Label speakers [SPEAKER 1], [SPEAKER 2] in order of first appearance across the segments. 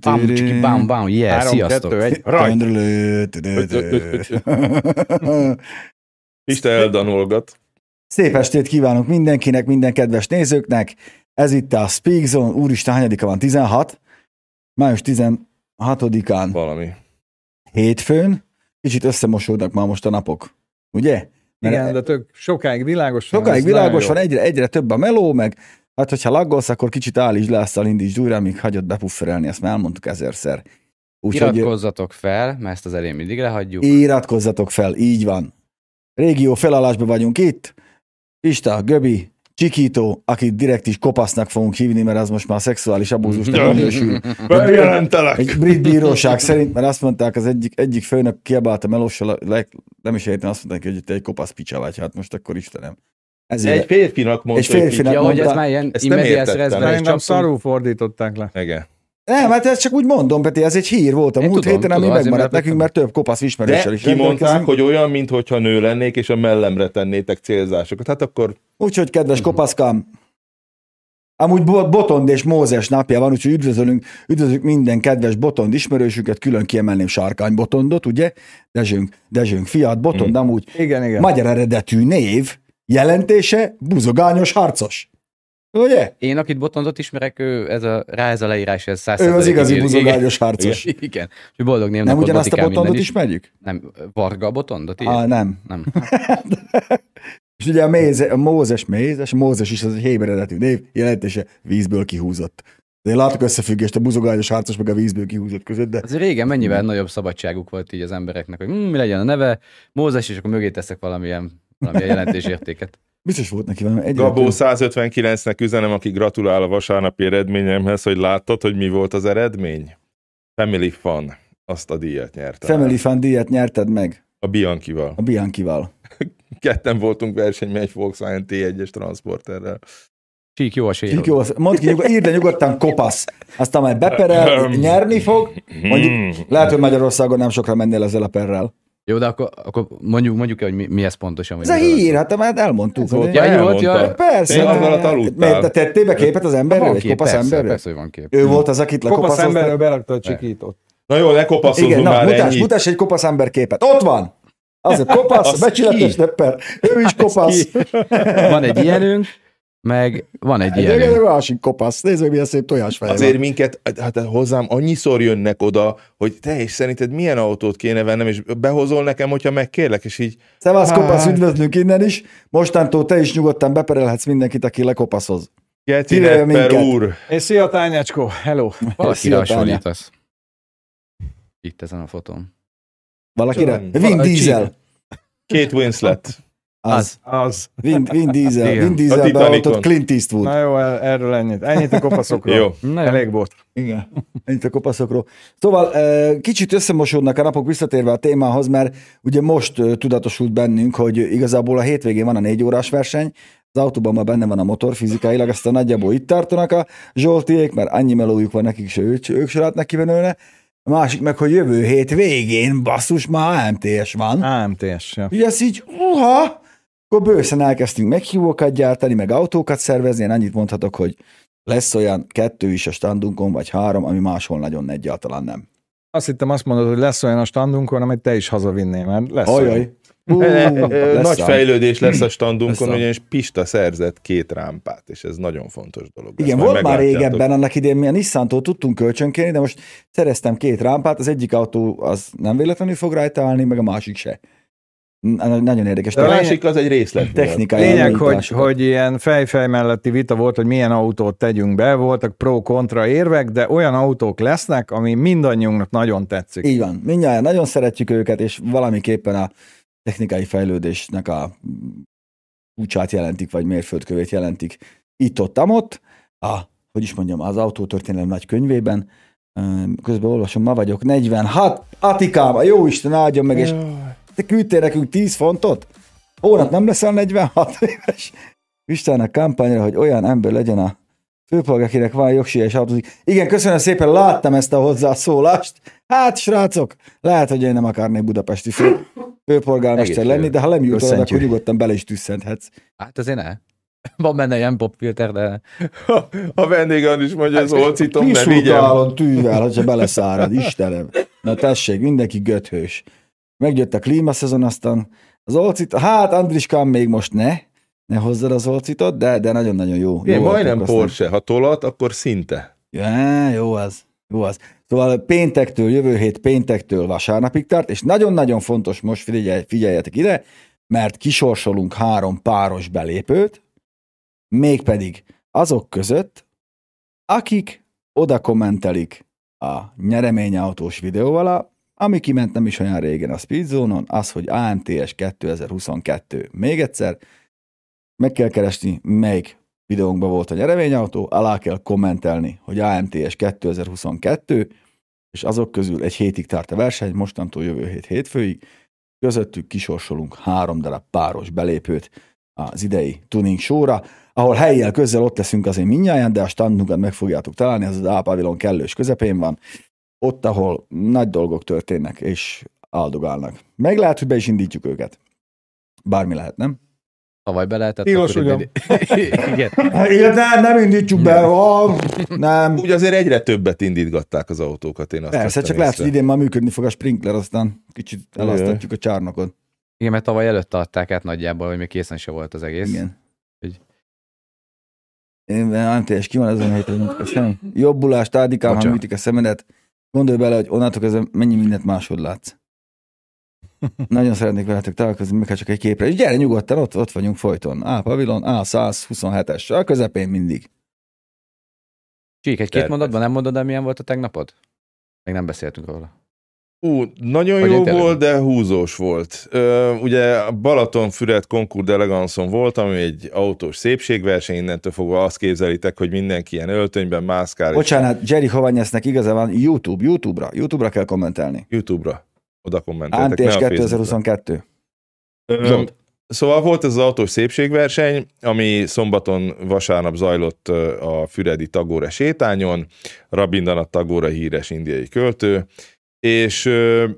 [SPEAKER 1] Bam, csiki, bam, bam, yeah,
[SPEAKER 2] Három,
[SPEAKER 1] sziasztok.
[SPEAKER 2] kettő, egy, rajt!
[SPEAKER 3] Pista eldanolgat.
[SPEAKER 4] Szép estét kívánok mindenkinek, minden kedves nézőknek. Ez itt a Speak Zone, úristen, hányadika van? 16? Május 16-án,
[SPEAKER 3] Valami.
[SPEAKER 4] hétfőn. Kicsit összemosódnak már most a napok, ugye? Mert
[SPEAKER 2] Igen, de tök sokáig világos van.
[SPEAKER 4] Sokáig világos van, egyre, egyre több a meló, meg hát hogyha laggolsz, akkor kicsit állítsd le azt a indítsd újra, míg hagyod bepufferelni, ezt már elmondtuk ezerszer. Úgyhogy
[SPEAKER 1] Iratkozzatok fel, mert ezt az elén mindig lehagyjuk.
[SPEAKER 4] iratkozzatok fel, így van. Régió felállásban vagyunk itt. Pista, Göbi, Csikító, akit direkt is kopasznak fogunk hívni, mert az most már szexuális abúzusnak minősül.
[SPEAKER 3] Bejelentelek!
[SPEAKER 4] Egy brit bíróság szerint, mert azt mondták, az egyik, egyik főnök kiabálta melóssal, le, nem is értem, azt mondták, hogy te egy kopasz picsa vagy, hát most akkor Istenem. Ezért,
[SPEAKER 3] Egy férfinak mondta,
[SPEAKER 4] Egy férfinak
[SPEAKER 1] Ja, hogy ez
[SPEAKER 4] mondta-
[SPEAKER 1] már ilyen
[SPEAKER 3] Ezt nem
[SPEAKER 2] szarul fordították le.
[SPEAKER 3] Igen.
[SPEAKER 4] Nem, hát ezt csak úgy mondom, Peti, ez egy hír volt a
[SPEAKER 1] Én
[SPEAKER 4] múlt
[SPEAKER 1] tudom,
[SPEAKER 4] héten, ami megmaradt
[SPEAKER 1] mert-
[SPEAKER 4] nekünk, mert több kopasz ismerőssel
[SPEAKER 3] De
[SPEAKER 4] is
[SPEAKER 3] kimondták, hogy olyan, mintha nő lennék, és a mellemre tennétek célzásokat. Hát akkor
[SPEAKER 4] Úgyhogy, kedves kopaszkám, amúgy Bo- Botond és Mózes napja van, úgyhogy üdvözölünk, üdvözlünk minden kedves Botond ismerősüket, külön kiemelném Sárkány Botondot, ugye? Dezsőnk, Dezsőnk fiat, Botond,
[SPEAKER 3] Hmm.
[SPEAKER 4] amúgy
[SPEAKER 2] Igen, igen.
[SPEAKER 4] magyar eredetű név, jelentése buzogányos harcos. Ugye?
[SPEAKER 1] Én, akit Botondot ismerek, ő, ez a, rá ez a leírás, ez száz
[SPEAKER 4] Ő az igazi
[SPEAKER 1] ír-
[SPEAKER 4] buzogányos harcos.
[SPEAKER 1] Igen, igen. Boldog
[SPEAKER 4] Nem
[SPEAKER 1] névnapot
[SPEAKER 4] ugyanazt a Botondot
[SPEAKER 1] minden
[SPEAKER 4] ismerjük?
[SPEAKER 1] Nem, Varga Botondot?
[SPEAKER 4] Á,
[SPEAKER 1] Igen?
[SPEAKER 4] nem.
[SPEAKER 1] Nem.
[SPEAKER 4] És ugye a, Méze, a Mózes, Mézes, Mózes is az egy héber eredetű név, jelentése vízből kihúzott. De én látok összefüggést a buzogányos harcos meg a vízből kihúzott között, de
[SPEAKER 1] Azért régen mennyivel nagyobb szabadságuk volt így az embereknek, hogy hm, mi legyen a neve, Mózes, és akkor mögé teszek valamilyen, valamilyen jelentésértéket.
[SPEAKER 4] biztos volt neki valami egy
[SPEAKER 3] Gabó 159-nek üzenem, aki gratulál a vasárnapi eredményemhez, hogy láttad, hogy mi volt az eredmény? Family Fun. Azt a díjat nyerte.
[SPEAKER 4] Family Fun díjat nyerted meg
[SPEAKER 3] A Bianchival.
[SPEAKER 4] a Bianchival.
[SPEAKER 3] Ketten voltunk versenyben egy Volkswagen T1-es transporterrel.
[SPEAKER 1] Csík jó a
[SPEAKER 4] Csík,
[SPEAKER 1] sérül.
[SPEAKER 4] jó, az- mondd ki, nyugod, írd le nyugodtan kopasz. Aztán majd beperel, nyerni fog. Mondjuk, lehet, hogy Magyarországon nem sokra mennél ezzel a perrel.
[SPEAKER 1] Jó, de akkor, akkor mondjuk, mondjuk el, hogy mi, mi ez pontosan.
[SPEAKER 4] Ez a hír, hát már elmondtuk.
[SPEAKER 3] Ez volt,
[SPEAKER 1] Ja, ennyi volt,
[SPEAKER 3] elmondta.
[SPEAKER 1] ja.
[SPEAKER 4] Persze.
[SPEAKER 3] Te az
[SPEAKER 4] hát-
[SPEAKER 3] alatt aludtál.
[SPEAKER 4] Te tettél be képet az emberről,
[SPEAKER 1] Van
[SPEAKER 4] egy kopasz
[SPEAKER 1] persze,
[SPEAKER 4] emberről?
[SPEAKER 1] persze, hogy van kép.
[SPEAKER 4] Ő volt az, akit
[SPEAKER 2] Kopasz
[SPEAKER 4] lekopaszoztak.
[SPEAKER 2] emberről berakta a csikítót.
[SPEAKER 3] Na jó, ne kopaszodjunk
[SPEAKER 4] Igen, na,
[SPEAKER 3] már
[SPEAKER 4] mutass,
[SPEAKER 3] ennyit.
[SPEAKER 4] mutass egy kopasz ember képet. Ott van! Az a kopasz, becsületes nepper. Ő is kopasz.
[SPEAKER 1] Van egy ilyenünk, meg van egy
[SPEAKER 4] Egy egy
[SPEAKER 1] ilyenünk.
[SPEAKER 4] másik kopasz. Nézd meg, milyen szép tojásfej
[SPEAKER 3] Azért
[SPEAKER 4] van.
[SPEAKER 3] minket, hát hozzám annyiszor jönnek oda, hogy te és szerinted milyen autót kéne vennem, és behozol nekem, hogyha megkérlek, és így
[SPEAKER 4] Szevasz, kopasz,
[SPEAKER 3] Hát.
[SPEAKER 4] üdvözlünk innen is. Mostantól te is nyugodtan beperelhetsz mindenkit, aki lekopaszoz.
[SPEAKER 3] Geci Nepper úr,
[SPEAKER 2] És szia, Tányácskó, hello.
[SPEAKER 1] Valakire hasonlítasz. Itt ezen a fotón.
[SPEAKER 4] Valakire? Vin Diesel.
[SPEAKER 3] Kate Winslet.
[SPEAKER 4] Az.
[SPEAKER 2] Az.
[SPEAKER 4] Vin, Vin Diesel.
[SPEAKER 1] Igen.
[SPEAKER 4] Vin
[SPEAKER 3] A
[SPEAKER 4] Diesel beoltott Clint Eastwood.
[SPEAKER 2] Na jó, erről ennyit. Ennyit a kopaszokról.
[SPEAKER 3] Jó.
[SPEAKER 1] Na jó.
[SPEAKER 2] Elég volt.
[SPEAKER 4] Igen, ennyit a kopaszokról. Szóval kicsit összemosódnak a napok visszatérve a témához, mert ugye most tudatosult bennünk, hogy igazából a hétvégén van a négy órás verseny, az autóban már benne van a motor fizikailag, aztán nagyjából itt tartanak a Zsoltiék, mert annyi melójuk van nekik, se ők, ők se látnak kivenőle. A másik meg, hogy jövő hét végén, basszus, már AMTS van.
[SPEAKER 2] AMTS. Ja.
[SPEAKER 4] Ugye ez így, uha, akkor bőszen elkezdtünk meghívókat gyártani, meg autókat szervezni, én annyit mondhatok, hogy lesz olyan kettő is a standunkon, vagy három, ami máshol nagyon egyáltalán nem.
[SPEAKER 2] Azt hittem azt mondod, hogy lesz olyan a standunkon, amit te is hazavinnél, mert lesz olyan.
[SPEAKER 4] Ajaj. Hú,
[SPEAKER 3] Nagy
[SPEAKER 4] lesz ám.
[SPEAKER 3] fejlődés lesz a
[SPEAKER 4] Lesz
[SPEAKER 3] standunkon,
[SPEAKER 4] ám.
[SPEAKER 3] ugyanis Pista szerzett két rámpát, és ez nagyon fontos dolog. lesz.
[SPEAKER 4] Igen,
[SPEAKER 3] Majd
[SPEAKER 4] volt már régebben, annak idén mi a Nissan-tól tudtunk kölcsönkérni, de most szereztem két rámpát, az egyik autó az nem véletlenül fog rajta állni, meg a másik se. Nagyon érdekes.
[SPEAKER 3] De a másik az egy részlet volt.
[SPEAKER 4] technikai
[SPEAKER 2] Lényeg, hogy, hogy ilyen fejfej melletti vita volt, hogy milyen autót tegyünk be, voltak pro-kontra érvek, de olyan autók lesznek, ami mindannyiunknak nagyon tetszik.
[SPEAKER 4] Így van. Mindjárt nagyon szeretjük őket, és valamiképpen a technikai fejlődésnek a úcsát jelentik, vagy mérföldkövét jelentik itt-ott, amott. A, hogy is mondjam, az autótörténelem nagy könyvében. Közben olvasom, ma vagyok 46, Atikába, jó Isten áldjon meg, és te küldtél nekünk 10 fontot? Hónap nem leszel 46 éves? Istennek kampányra, hogy olyan ember legyen a főpolgár, akinek van jogsia és autózik. Igen, köszönöm szépen, láttam ezt a hozzászólást. Hát, srácok, lehet, hogy én nem akarnék budapesti fő, főpolgármester lenni, de ha nem jut oda, akkor nyugodtan bele is tüsszenthetsz.
[SPEAKER 1] Hát azért ne. Van benne ilyen popfilter, de
[SPEAKER 3] A vendégen is mondja, az olcítom, ne vigyem.
[SPEAKER 4] Tűvel, hogyha beleszárad, Istenem. Na tessék, mindenki göthős. Megjött a klímaszezon, aztán az olcit, hát Andriskám még most ne, ne hozzad az olcitot, de, de nagyon-nagyon jó.
[SPEAKER 3] Én
[SPEAKER 4] jó
[SPEAKER 3] majdnem Porsche, ha tolat, akkor szinte.
[SPEAKER 4] Ja, jó az. Jó az. Szóval péntektől, jövő hét péntektől vasárnapig tart, és nagyon-nagyon fontos most figyelj, figyeljetek ide, mert kisorsolunk három páros belépőt, mégpedig azok között, akik oda kommentelik a nyereményautós videó alá, ami kiment nem is olyan régen a Speedzone-on, az, hogy AMTS 2022. Még egyszer, meg kell keresni, melyik videónkban volt a nyereményautó, alá kell kommentelni, hogy AMTS 2022, és azok közül egy hétig tart a verseny, mostantól jövő hét hétfőig, közöttük kisorsolunk három darab páros belépőt az idei tuning showra, ahol helyjel közel ott leszünk azért mindjárt, de a standunkat meg fogjátok találni, ez az A-pavilon kellős közepén van, ott, ahol nagy dolgok történnek, és áldogálnak. Meg lehet, hogy be is indítjuk őket. Bármi lehet, nem?
[SPEAKER 1] tavaly be lehetett.
[SPEAKER 2] Tilos, ugyan.
[SPEAKER 1] Igen.
[SPEAKER 4] Igen, nem, nem indítjuk be, ah, nem.
[SPEAKER 3] Úgy azért egyre többet indítgatták az autókat, én azt
[SPEAKER 4] Persze, csak lehet, hogy idén már működni fog a sprinkler, aztán kicsit elasztatjuk a csárnokot.
[SPEAKER 1] Igen, mert tavaly előtte adták át nagyjából, hogy még készen se volt az egész.
[SPEAKER 4] Igen.
[SPEAKER 1] Hogy-
[SPEAKER 4] Én MTS ki van ezen a héten, köszönöm. Jobbulás, tádikám, ha műtik a szemedet. Gondolj bele, hogy onnantól kezdve mennyi mindent máshogy látsz. Nagyon szeretnék veletek találkozni, meg hát csak egy képre. És gyere nyugodtan, ott, ott vagyunk folyton. A pavilon, A 127-es, a közepén mindig.
[SPEAKER 1] Csík, egy két
[SPEAKER 3] Tervez.
[SPEAKER 1] mondatban nem mondod el, milyen volt a tegnapod? Még nem beszéltünk róla.
[SPEAKER 3] Ú, nagyon
[SPEAKER 1] Vagy
[SPEAKER 3] jó volt, de húzós volt. Ö, ugye a Balaton-Füred Concours d'Elegancon voltam, ami egy autós szépségverseny, innentől fogva azt képzelitek, hogy mindenki ilyen öltönyben mászkál. és
[SPEAKER 4] Bocsánat, Jerry Hovanyesznek igaza van, YouTube, YouTube-ra, YouTube-ra kell kommentelni.
[SPEAKER 3] YouTube-ra oda kommenteltek. Facebookra.
[SPEAKER 4] 2022.
[SPEAKER 3] Ö,
[SPEAKER 4] Zsolt.
[SPEAKER 3] Szóval volt ez az autós szépségverseny, ami szombaton, vasárnap zajlott a Füredi Tagóra sétányon, Rabindranath Tagóra híres indiai költő, és ö,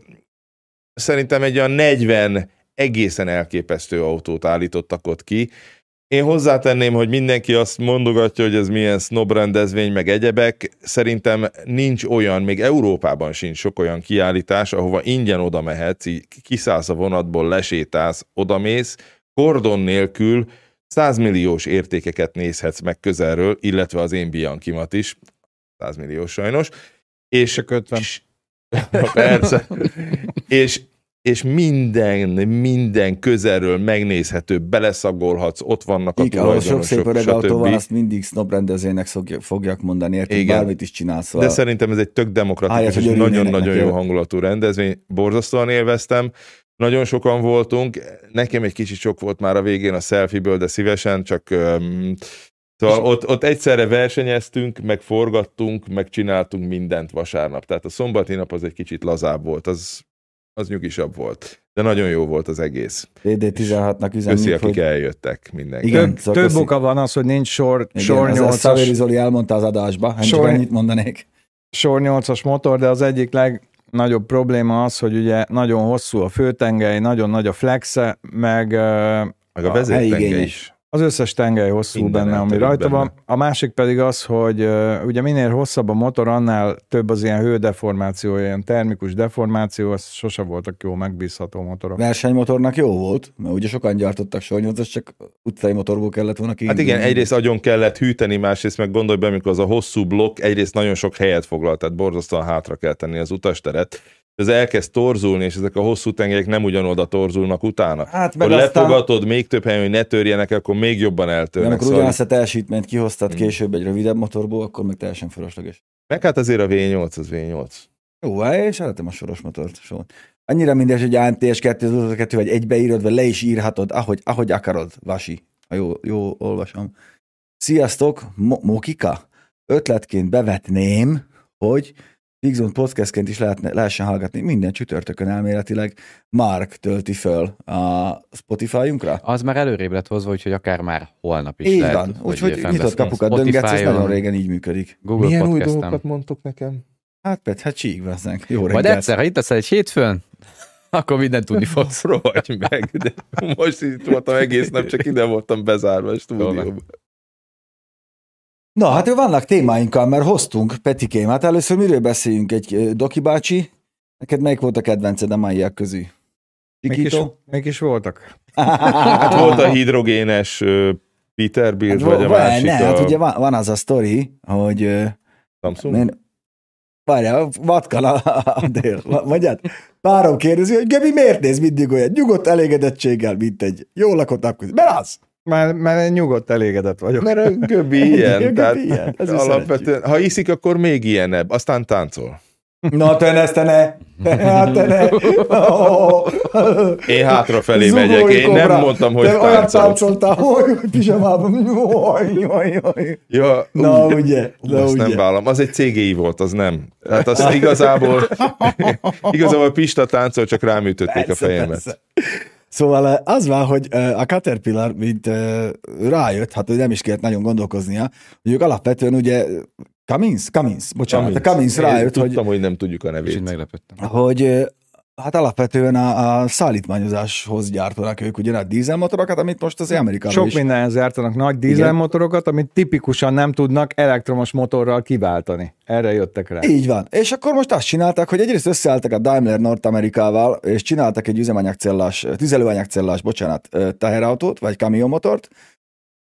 [SPEAKER 3] szerintem egy olyan 40 egészen elképesztő autót állítottak ott ki. Én hozzátenném, hogy mindenki azt mondogatja, hogy ez milyen snob rendezvény, meg egyebek. Szerintem nincs olyan, még Európában sincs sok olyan kiállítás, ahova ingyen oda mehetsz, így kiszállsz a vonatból, lesétálsz, odamész, kordon nélkül 100 milliós értékeket nézhetsz meg közelről, illetve az én Bianchimat is, 100 millió sajnos, és
[SPEAKER 2] Csak 50.
[SPEAKER 3] és- Persze. és, és minden, minden közelről megnézhető, beleszagolhatsz, ott vannak a
[SPEAKER 4] Igen, ahol sok
[SPEAKER 3] tulajdonosok,
[SPEAKER 4] szép öreg autó van,
[SPEAKER 3] stb.
[SPEAKER 4] azt mindig snob rendezőnek szokja- fogják mondani, érted?
[SPEAKER 3] Igen.
[SPEAKER 4] Bármit is csinálsz.
[SPEAKER 3] De
[SPEAKER 4] Szóval
[SPEAKER 3] szerintem ez egy tök demokratikus és nagyon-nagyon jó hangulatú rendezvény. Borzasztóan élveztem. Nagyon sokan voltunk. Nekem egy kicsit sok volt már a végén a selfie-ből, de szívesen, csak um, Szóval ott, ott egyszerre versenyeztünk, meg forgattunk, meg csináltunk mindent vasárnap. Tehát a szombati nap az egy kicsit lazább volt, az, az nyugisabb volt. De nagyon jó volt az egész.
[SPEAKER 4] DD16-nak
[SPEAKER 3] Köszi,
[SPEAKER 4] üzenjük,
[SPEAKER 3] akik
[SPEAKER 4] hogy
[SPEAKER 3] eljöttek mindenki.
[SPEAKER 4] Igen.
[SPEAKER 2] Több,
[SPEAKER 4] szóval
[SPEAKER 2] több
[SPEAKER 4] köszi.
[SPEAKER 2] oka van az, hogy nincs sor,
[SPEAKER 4] igen,
[SPEAKER 2] sor
[SPEAKER 4] ez, ez Szaveri
[SPEAKER 2] 8-as
[SPEAKER 4] Zoli elmondta az adásba, hát
[SPEAKER 2] Sor-
[SPEAKER 4] ennyit mondanék.
[SPEAKER 2] sor 8-as motor, de az egyik legnagyobb probléma az, hogy ugye nagyon hosszú a főtengely, nagyon nagy a flexe, meg
[SPEAKER 3] Meg a
[SPEAKER 2] a
[SPEAKER 3] vezértenge is.
[SPEAKER 2] Az összes tengely hosszú
[SPEAKER 3] Minden
[SPEAKER 2] benne, ami rajta
[SPEAKER 3] benne.
[SPEAKER 2] van. A másik pedig az, hogy ugye minél hosszabb a motor, annál több az ilyen hődeformáció, ilyen termikus deformáció, az sose voltak jó, megbízható motorok.
[SPEAKER 4] Versenymotornak jó volt, mert ugye sokan gyártottak sor csak utcai motorból kellett volna ki.
[SPEAKER 3] Hát igen, egyrészt agyon kellett hűteni, másrészt meg gondolj be, amikor az a hosszú blokk egyrészt nagyon sok helyet foglalt, tehát borzasztóan hátra kell tenni az utasteret. Ez elkezd torzulni, és ezek a hosszú tengelyek nem ugyanoda torzulnak utána.
[SPEAKER 4] Hát meg
[SPEAKER 3] Hogy
[SPEAKER 4] aztán,
[SPEAKER 3] lefogatod még több helyen, hogy ne törjenek, akkor még jobban eltörnek.
[SPEAKER 4] amikor
[SPEAKER 3] Szóval...
[SPEAKER 4] ugyanazt a teljesítményt kihoztad
[SPEAKER 3] Mm.
[SPEAKER 4] később egy rövidebb motorból, akkor meg teljesen fölösleges.
[SPEAKER 3] Meg hát azért a V8 az V8.
[SPEAKER 4] Jó, én szeretem a soros motort. So. Annyira mindegy, hogy ANTS 2 vagy egybeírod, vagy le is írhatod, ahogy, ahogy akarod, Vasi. Ha jó, jó olvasom. Sziasztok, Mo- Mokika. Ötletként bevetném, hogy Bigzone podcastként is lehetne, lehessen hallgatni minden csütörtökön elméletileg. Mark tölti föl a Spotify-unkra.
[SPEAKER 1] Az már előrébb lett hozva, úgyhogy akár már holnap is
[SPEAKER 4] Így
[SPEAKER 1] lehet.
[SPEAKER 4] van,
[SPEAKER 1] hogy
[SPEAKER 4] úgyhogy nyitott kapukat
[SPEAKER 1] Spotify-on,
[SPEAKER 4] döngetsz, ez nagyon régen így működik.
[SPEAKER 1] Google
[SPEAKER 3] Milyen új dolgokat mondtok nekem?
[SPEAKER 4] Hát, Pet, hát csík vesznek. Jó
[SPEAKER 1] Majd
[SPEAKER 4] reggelt.
[SPEAKER 1] egyszer, ha itt leszel egy hétfőn, Akkor mindent tudni fogsz.
[SPEAKER 3] Rohagy meg, de most itt voltam egész nap, csak ide voltam bezárva a stúdióba.
[SPEAKER 4] Na, hát vannak témáinkkal, mert hoztunk Petikém. Hát először miről beszéljünk? Egy Doki bácsi, neked melyik volt a kedvenced a maiak közül?
[SPEAKER 2] Mik is, voltak?
[SPEAKER 3] Hát volt a hidrogénes Peterbilt,
[SPEAKER 4] Hát,
[SPEAKER 3] vagy a másik
[SPEAKER 4] ne, hát
[SPEAKER 3] a
[SPEAKER 4] ugye van, van az a sztori, hogy
[SPEAKER 3] Samsung.
[SPEAKER 4] Én... Várjál, vatkan a, a dél. Mondjad, párom kérdezi, hogy Gebi miért néz mindig olyan nyugodt elégedettséggel, mint egy jól lakott napközi. Mert az!
[SPEAKER 2] Mert én nyugodt elégedett vagyok.
[SPEAKER 3] Mert a Göbi ilyen,
[SPEAKER 4] Göbi
[SPEAKER 3] tehát
[SPEAKER 4] ilyen, ez
[SPEAKER 3] alapvetően, ha iszik, akkor még ilyenebb, aztán táncol.
[SPEAKER 4] Na te ne, te ne! Hát te ne! Oh.
[SPEAKER 3] Én hátrafelé
[SPEAKER 4] Zugolj,
[SPEAKER 3] megyek, én nem
[SPEAKER 4] kobra.
[SPEAKER 3] mondtam, hogy
[SPEAKER 4] Te olyan táncoltál, hogy pizsamában. Jaj, jaj, jaj.
[SPEAKER 3] Ja,
[SPEAKER 4] Na
[SPEAKER 3] ú,
[SPEAKER 4] ugye, na
[SPEAKER 3] azt nem
[SPEAKER 4] ugye.
[SPEAKER 3] vállalom. Az egy CGI volt, az nem. Tehát az igazából, igazából Pista táncol, csak rám ütötték a
[SPEAKER 4] Persze,
[SPEAKER 3] fejemet.
[SPEAKER 4] persze. Szóval eh, az van, hogy eh, a Caterpillar, mint eh, rájött, hát hogy nem is kellett nagyon gondolkoznia, hogy ők alapvetően ugye Cummins? Cummins, bocsánat, a Cummins
[SPEAKER 3] Én
[SPEAKER 4] rájött, hogy,
[SPEAKER 3] Tudtam, hogy nem tudjuk a nevét.
[SPEAKER 1] meglepődtem.
[SPEAKER 4] hogy hát alapvetően a, a szállítmányozáshoz gyártanak ők ugye a dízelmotorokat, amit most az Amerikában
[SPEAKER 2] Sok
[SPEAKER 4] is.
[SPEAKER 2] mindenhez jártanak nagy dízelmotorokat, amit tipikusan nem tudnak elektromos motorral kiváltani. Erre jöttek rá.
[SPEAKER 4] Így van. És akkor most azt csinálták, hogy egyrészt összeálltak a Daimler North Amerikával, és csináltak egy üzemanyagcellás, tüzelőanyagcellás, bocsánat, teherautót, vagy kamionmotort,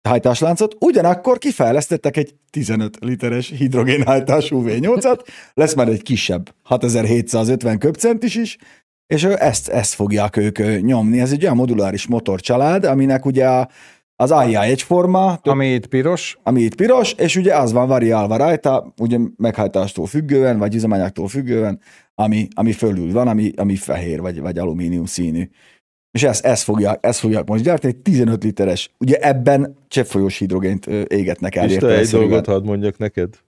[SPEAKER 4] hajtásláncot, ugyanakkor kifejlesztettek egy 15 literes hidrogénhajtású V8-at, lesz már egy kisebb, 6750 köbcentis is, és ezt, ezt fogják ők nyomni. Ez egy olyan moduláris motorcsalád, aminek ugye a, az alja egyforma, több
[SPEAKER 2] Ami itt piros,
[SPEAKER 4] ami itt piros, és ugye az van variálva rajta, ugye meghajtástól függően, vagy üzemanyagtól függően, ami, ami fölül van, ami, ami fehér, vagy, vagy alumínium színű. És ezt, ezt, fogják, ezt fogják most gyártani, egy 15 literes. Ugye ebben cseppfolyós hidrogént égetnek el.
[SPEAKER 3] Isten, egy
[SPEAKER 4] értelemszerűen.
[SPEAKER 3] dolgot hadd mondjak neked,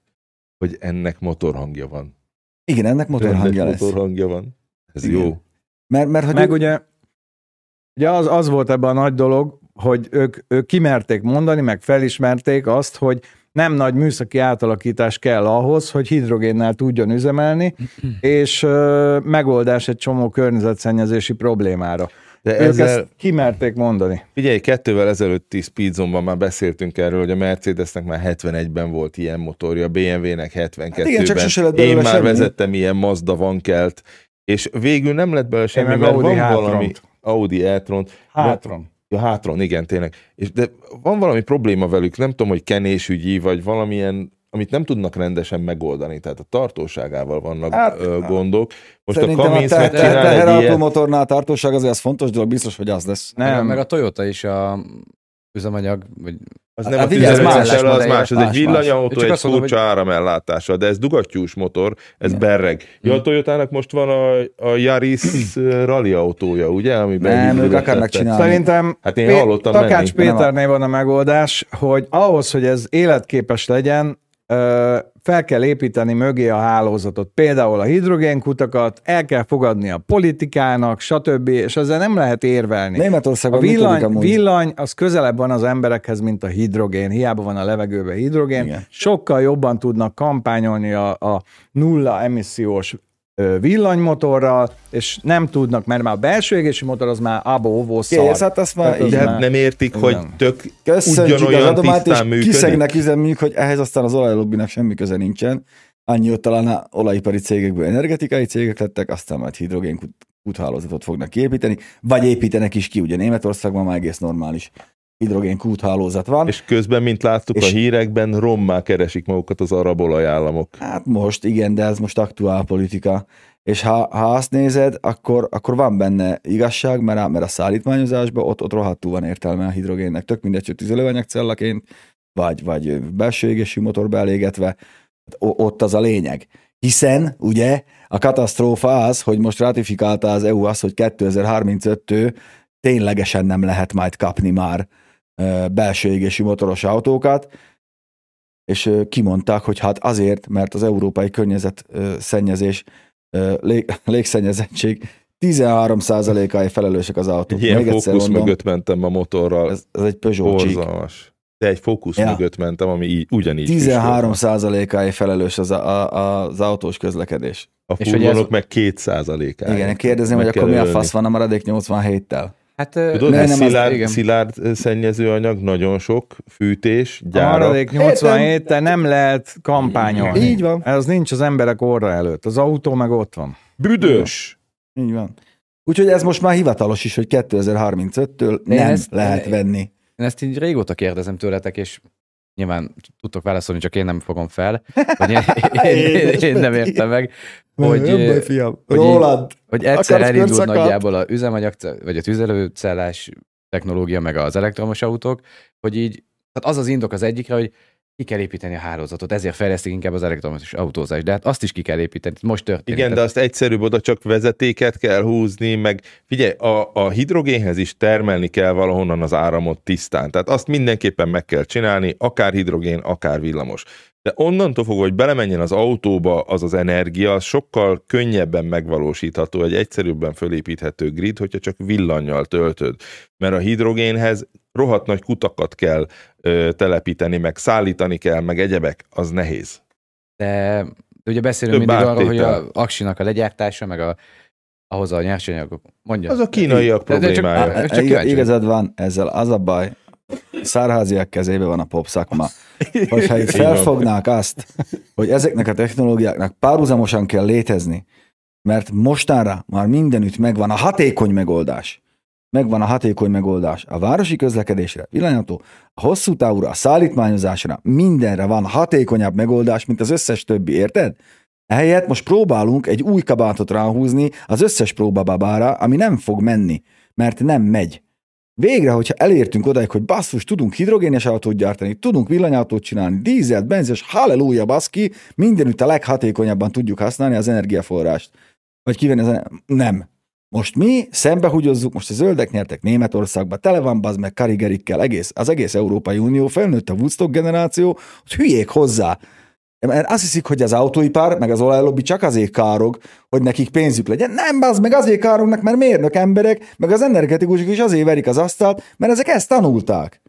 [SPEAKER 3] hogy ennek motorhangja van.
[SPEAKER 4] Igen, ennek motorhangja lesz.
[SPEAKER 3] motorhangja van. Ez
[SPEAKER 4] Igen.
[SPEAKER 3] jó.
[SPEAKER 4] Mert, mert hogy
[SPEAKER 2] meg
[SPEAKER 4] ő-
[SPEAKER 2] ugye, ugye az, az volt ebben a nagy dolog, hogy ők, ők kimerték mondani, meg felismerték azt, hogy nem nagy műszaki átalakítás kell ahhoz, hogy hidrogénnel tudjon üzemelni, és ö, megoldás egy csomó környezetszennyezési problémára.
[SPEAKER 3] De
[SPEAKER 2] Ők
[SPEAKER 3] ezzel,
[SPEAKER 2] ezt kimerték mondani.
[SPEAKER 3] figyelj, kettővel ezelőtti Speedzone-ban már beszéltünk erről, hogy a Mercedesnek már 71-ben volt ilyen motorja, a BMW-nek 72-ben.
[SPEAKER 4] Hát igen, csak sose lett
[SPEAKER 3] Én már
[SPEAKER 4] semmi.
[SPEAKER 3] vezettem ilyen Mazda vankelt, és végül nem lett belőle semmi, mert
[SPEAKER 2] Audi
[SPEAKER 3] van
[SPEAKER 2] hátront.
[SPEAKER 3] valami Audi e-tron.
[SPEAKER 2] Hátron.
[SPEAKER 3] Ja, hátron, igen, tényleg. És de van valami probléma velük, nem tudom, hogy kenésügyi, vagy valamilyen, amit nem tudnak rendesen megoldani, tehát a tartóságával vannak
[SPEAKER 4] Hát,
[SPEAKER 3] hát, ö, gondok. Most
[SPEAKER 4] Szerintem
[SPEAKER 3] a
[SPEAKER 4] a
[SPEAKER 3] Cummins
[SPEAKER 4] te- te-
[SPEAKER 3] ilyet,
[SPEAKER 4] teherautomotornál tartóság azért az fontos dolog, biztos, hogy az lesz.
[SPEAKER 1] Nem. Meg,
[SPEAKER 2] Nem.
[SPEAKER 1] meg a Toyota is a üzemanyag, vagy
[SPEAKER 3] az
[SPEAKER 4] Hát
[SPEAKER 3] nem a
[SPEAKER 4] figyelj, ez más
[SPEAKER 3] tüzelőcell, az más, ez egy villanyautó, egy
[SPEAKER 1] mondom,
[SPEAKER 3] furcsa áramellátással, de ez dugattyús motor, ez
[SPEAKER 4] Igen.
[SPEAKER 3] berreg. Ja, a
[SPEAKER 1] Hmm.
[SPEAKER 3] Toyotának most van a, a Yaris rally autója, ugye? Amiben
[SPEAKER 4] Nem, ők akarnak csinálni.
[SPEAKER 2] Szerintem
[SPEAKER 3] Hát én hallottam
[SPEAKER 2] Takács
[SPEAKER 3] menni.
[SPEAKER 2] Péternél van a megoldás, hogy ahhoz, hogy ez életképes legyen, fel kell építeni mögé a hálózatot. Például a hidrogénkutakat, el kell fogadni a politikának, stb. És ezzel nem lehet érvelni. A
[SPEAKER 4] Németországban működik
[SPEAKER 2] villany,
[SPEAKER 4] amúgy.
[SPEAKER 2] villany az közelebb van az emberekhez, mint a hidrogén. Hiába van a levegőben hidrogén.
[SPEAKER 4] Igen.
[SPEAKER 2] Sokkal jobban tudnak kampányolni a, a nulla emissziós villanymotorral, és nem tudnak, mert már a belső égési motor az már abó, óvó, szar.
[SPEAKER 4] Kész, hát azt már
[SPEAKER 2] az
[SPEAKER 3] De
[SPEAKER 4] így
[SPEAKER 3] hát nem értik, hogy
[SPEAKER 2] Nem.
[SPEAKER 3] tök
[SPEAKER 4] Köszönjük az
[SPEAKER 3] ugyanolyan
[SPEAKER 4] adományt, és
[SPEAKER 3] tisztán működik.
[SPEAKER 4] kiszegnek üzemük, hogy ehhez aztán az olajlobbinak semmi köze nincsen. Annyi, hogy talán a olajipari cégekből energetikai cégek lettek, aztán majd hidrogén kúthálózatot fognak kiépíteni, vagy építenek is ki, ugye Németországban már egész normális hidrogén kúthálózat van.
[SPEAKER 3] És közben, mint láttuk
[SPEAKER 4] És-
[SPEAKER 3] a hírekben, rommá keresik magukat az arab olajállamok.
[SPEAKER 4] Hát most igen, de ez most aktuál politika. És ha, ha azt nézed, akkor, akkor van benne igazság, mert a, mert a szállítmányozásban ott, ott rohadtul van értelme a hidrogénnek. Tök mindegy, hogy tüzelőanyagcellaként, vagy, vagy belső égésű motorba elégetve, o- ott az a lényeg. Hiszen, ugye, a katasztrófa az, hogy most ratifikálta az EU azt, hogy 2035-től ténylegesen nem lehet majd kapni már belső égésű motoros autókat, és kimondták, hogy hát azért, mert az európai környezet szennyezés, lég, légszennyezettség 13%-ai felelősek az autók.
[SPEAKER 3] Ilyen
[SPEAKER 4] Még
[SPEAKER 3] fókusz
[SPEAKER 4] mondom,
[SPEAKER 3] mögött mentem a motorral. Ez
[SPEAKER 4] ez, egy Peugeot
[SPEAKER 3] borzalmas. de egy fókusz
[SPEAKER 4] Ja.
[SPEAKER 3] mögött mentem, ami így, ugyanígy
[SPEAKER 4] 13
[SPEAKER 3] füstölt.
[SPEAKER 4] százalékáig felelős az, a, a, az autós közlekedés.
[SPEAKER 3] A furgonok meg 2 százalékáig.
[SPEAKER 4] Igen, kérdezném, hogy akkor mi a fasz van a maradék 87-tel?
[SPEAKER 1] Hát
[SPEAKER 3] Tudod,
[SPEAKER 4] nem, az-
[SPEAKER 3] szilárd,
[SPEAKER 1] igen.
[SPEAKER 3] szilárd szennyező anyag, nagyon sok, fűtés,
[SPEAKER 2] A
[SPEAKER 3] gyárak.
[SPEAKER 2] maradék 87 nem lehet kampányolni.
[SPEAKER 4] Így van.
[SPEAKER 2] Ez nincs az emberek orra előtt. Az autó meg ott van.
[SPEAKER 3] Büdös!
[SPEAKER 4] Így van. Úgyhogy ez most már hivatalos is, hogy 2035-től
[SPEAKER 1] De én
[SPEAKER 4] nem
[SPEAKER 1] ezt-
[SPEAKER 4] lehet venni.
[SPEAKER 1] Én ezt így régóta kérdezem tőletek, és nyilván tudtok válaszolni, csak én nem fogom fel. Vagy én, én, én, én nem értem meg, hogy,
[SPEAKER 4] fiam.
[SPEAKER 1] hogy
[SPEAKER 4] Rólad.
[SPEAKER 1] hogy egyszer elindult nagyjából a üzemanyag, vagy a tüzelőcellás technológia, meg az elektromos autók, hogy így, tehát az az indok az egyikre, hogy ki kell építeni a hálózatot, ezért fejlesztik inkább az elektromos autózást, de hát azt is ki kell építeni, most történik.
[SPEAKER 3] Igen, de azt egyszerűbb, oda csak vezetéket kell húzni, meg figyelj, a, a hidrogénhez is termelni kell valahonnan az áramot tisztán. Tehát azt mindenképpen meg kell csinálni, akár hidrogén, akár villamos. De onnantól fogva, hogy belemenjen az autóba az az energia, az sokkal könnyebben megvalósítható, egy egyszerűbben fölépíthető grid, hogyha csak villannyal töltöd. Mert a hidrogénhez rohadt nagy kutakat kell ö, telepíteni, meg szállítani kell, meg egyebek, az nehéz.
[SPEAKER 1] de, de ugye beszélünk
[SPEAKER 3] Több
[SPEAKER 1] mindig arról, hogy
[SPEAKER 3] áttétel.
[SPEAKER 1] a aksinak a legyártása, meg a, ahhoz a nyersanyagok. Mondja.
[SPEAKER 3] Az a kínaiak
[SPEAKER 1] De- de csak-
[SPEAKER 3] problémája.
[SPEAKER 1] Csak kíváncsi.
[SPEAKER 4] Igazad van, ezzel az a baj, szárháziak kezébe van a pop szakma. Hogyha itt felfognák azt, hogy ezeknek a technológiáknak párhuzamosan kell létezni, mert mostanra már mindenütt megvan a hatékony megoldás. Megvan a hatékony megoldás. A városi közlekedésre, villanyautó, a hosszú távúra, a szállítmányozásra, mindenre van hatékonyabb megoldás, mint az összes többi, érted? Ehelyett most próbálunk egy új kabátot ráhúzni az összes próbababára, ami nem fog menni, mert nem megy. Végre, hogyha elértünk odáig, hogy basszus, tudunk hidrogénes autót gyártani, tudunk villanyautót csinálni, dízelt, benzes, halleluja, baszki, mindenütt a leghatékonyabban tudjuk használni az energiaforrást. Vagy kivenni az Nem. Most mi szembehugyozzuk, most a zöldek nyertek Németországba, tele van bazd meg karigerikkel, egész, az egész Európai Unió, felnőtt a Woodstock generáció, hogy hülyék hozzá. Mert azt hiszik, hogy az autóipar, meg az olajlobbi csak azért károg, hogy nekik pénzük legyen. Nem, az meg azért kárognak, mert mérnök emberek, meg az energetikusok is azért verik az asztalt, mert ezek ezt tanulták.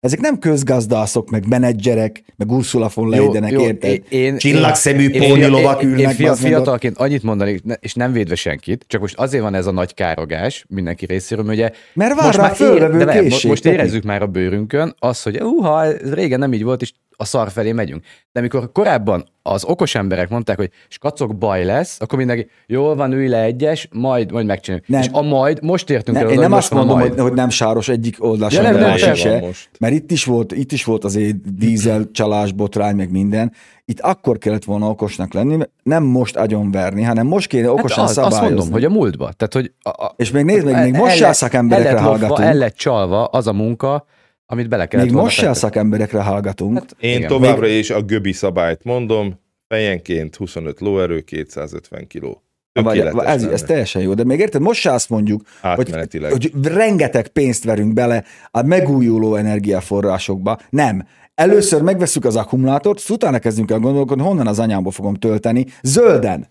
[SPEAKER 4] Ezek nem közgazdászok, meg menedzserek, meg Ursula von Leidenek, érted?
[SPEAKER 1] én- én-
[SPEAKER 4] Csillagszemű
[SPEAKER 1] én-
[SPEAKER 4] póni
[SPEAKER 1] én-
[SPEAKER 4] lovak
[SPEAKER 1] én-
[SPEAKER 4] ülnek,
[SPEAKER 1] Én fia,
[SPEAKER 4] bazd meg
[SPEAKER 1] fiatalként annyit mondani, és nem védve senkit, csak most azért van ez a nagy károgás mindenki részéről, mert ugye
[SPEAKER 4] Mert van
[SPEAKER 1] most
[SPEAKER 4] rá
[SPEAKER 1] már
[SPEAKER 4] fölvevő
[SPEAKER 1] de
[SPEAKER 4] készség,
[SPEAKER 1] most érezzük már a bőrünkön azt, hogy uha, ez régen nem így volt, és a szar felé megyünk. De amikor korábban az okos emberek mondták, hogy skacok baj lesz, akkor mindenki, jól van, ülj le egyes, majd, majd megcsináljuk.
[SPEAKER 4] Nem.
[SPEAKER 1] És a majd, most értünk
[SPEAKER 4] Nem,
[SPEAKER 1] el,
[SPEAKER 4] én nem azt mondom, hogy, hogy nem sáros egyik oldal
[SPEAKER 1] Ja,
[SPEAKER 4] sem,
[SPEAKER 1] nem,
[SPEAKER 4] se,
[SPEAKER 3] most.
[SPEAKER 4] mert itt is volt, itt is volt azért dízel csalás, botrány, meg minden. Itt akkor kellett volna okosnak lenni, nem most agyonverni, hanem most kéne okosan
[SPEAKER 1] hát az,
[SPEAKER 4] szabályozni.
[SPEAKER 1] azt mondom, hogy a múltba. Tehát, hogy a, a,
[SPEAKER 4] És még nézd meg, még most
[SPEAKER 1] el
[SPEAKER 4] szakemberekre
[SPEAKER 1] el lett
[SPEAKER 4] hallgatunk.
[SPEAKER 1] El lett csalva az a munka, amit bele kellett
[SPEAKER 4] Még
[SPEAKER 1] volna
[SPEAKER 4] most se a szakemberekre hallgatunk. Hát,
[SPEAKER 3] Én
[SPEAKER 1] Igen.
[SPEAKER 3] továbbra is a göbi szabályt mondom, fejenként 25 lóerő, 250 kiló.
[SPEAKER 4] vagy,
[SPEAKER 3] Tökéletes
[SPEAKER 4] ez, ez teljesen jó, de még érted, most se azt mondjuk, hogy, hogy rengeteg pénzt verünk bele a megújuló energiaforrásokba. Nem. Először megveszük az akkumulátort, utána kezdünk el gondolkodni, honnan az anyámba fogom tölteni. Zölden.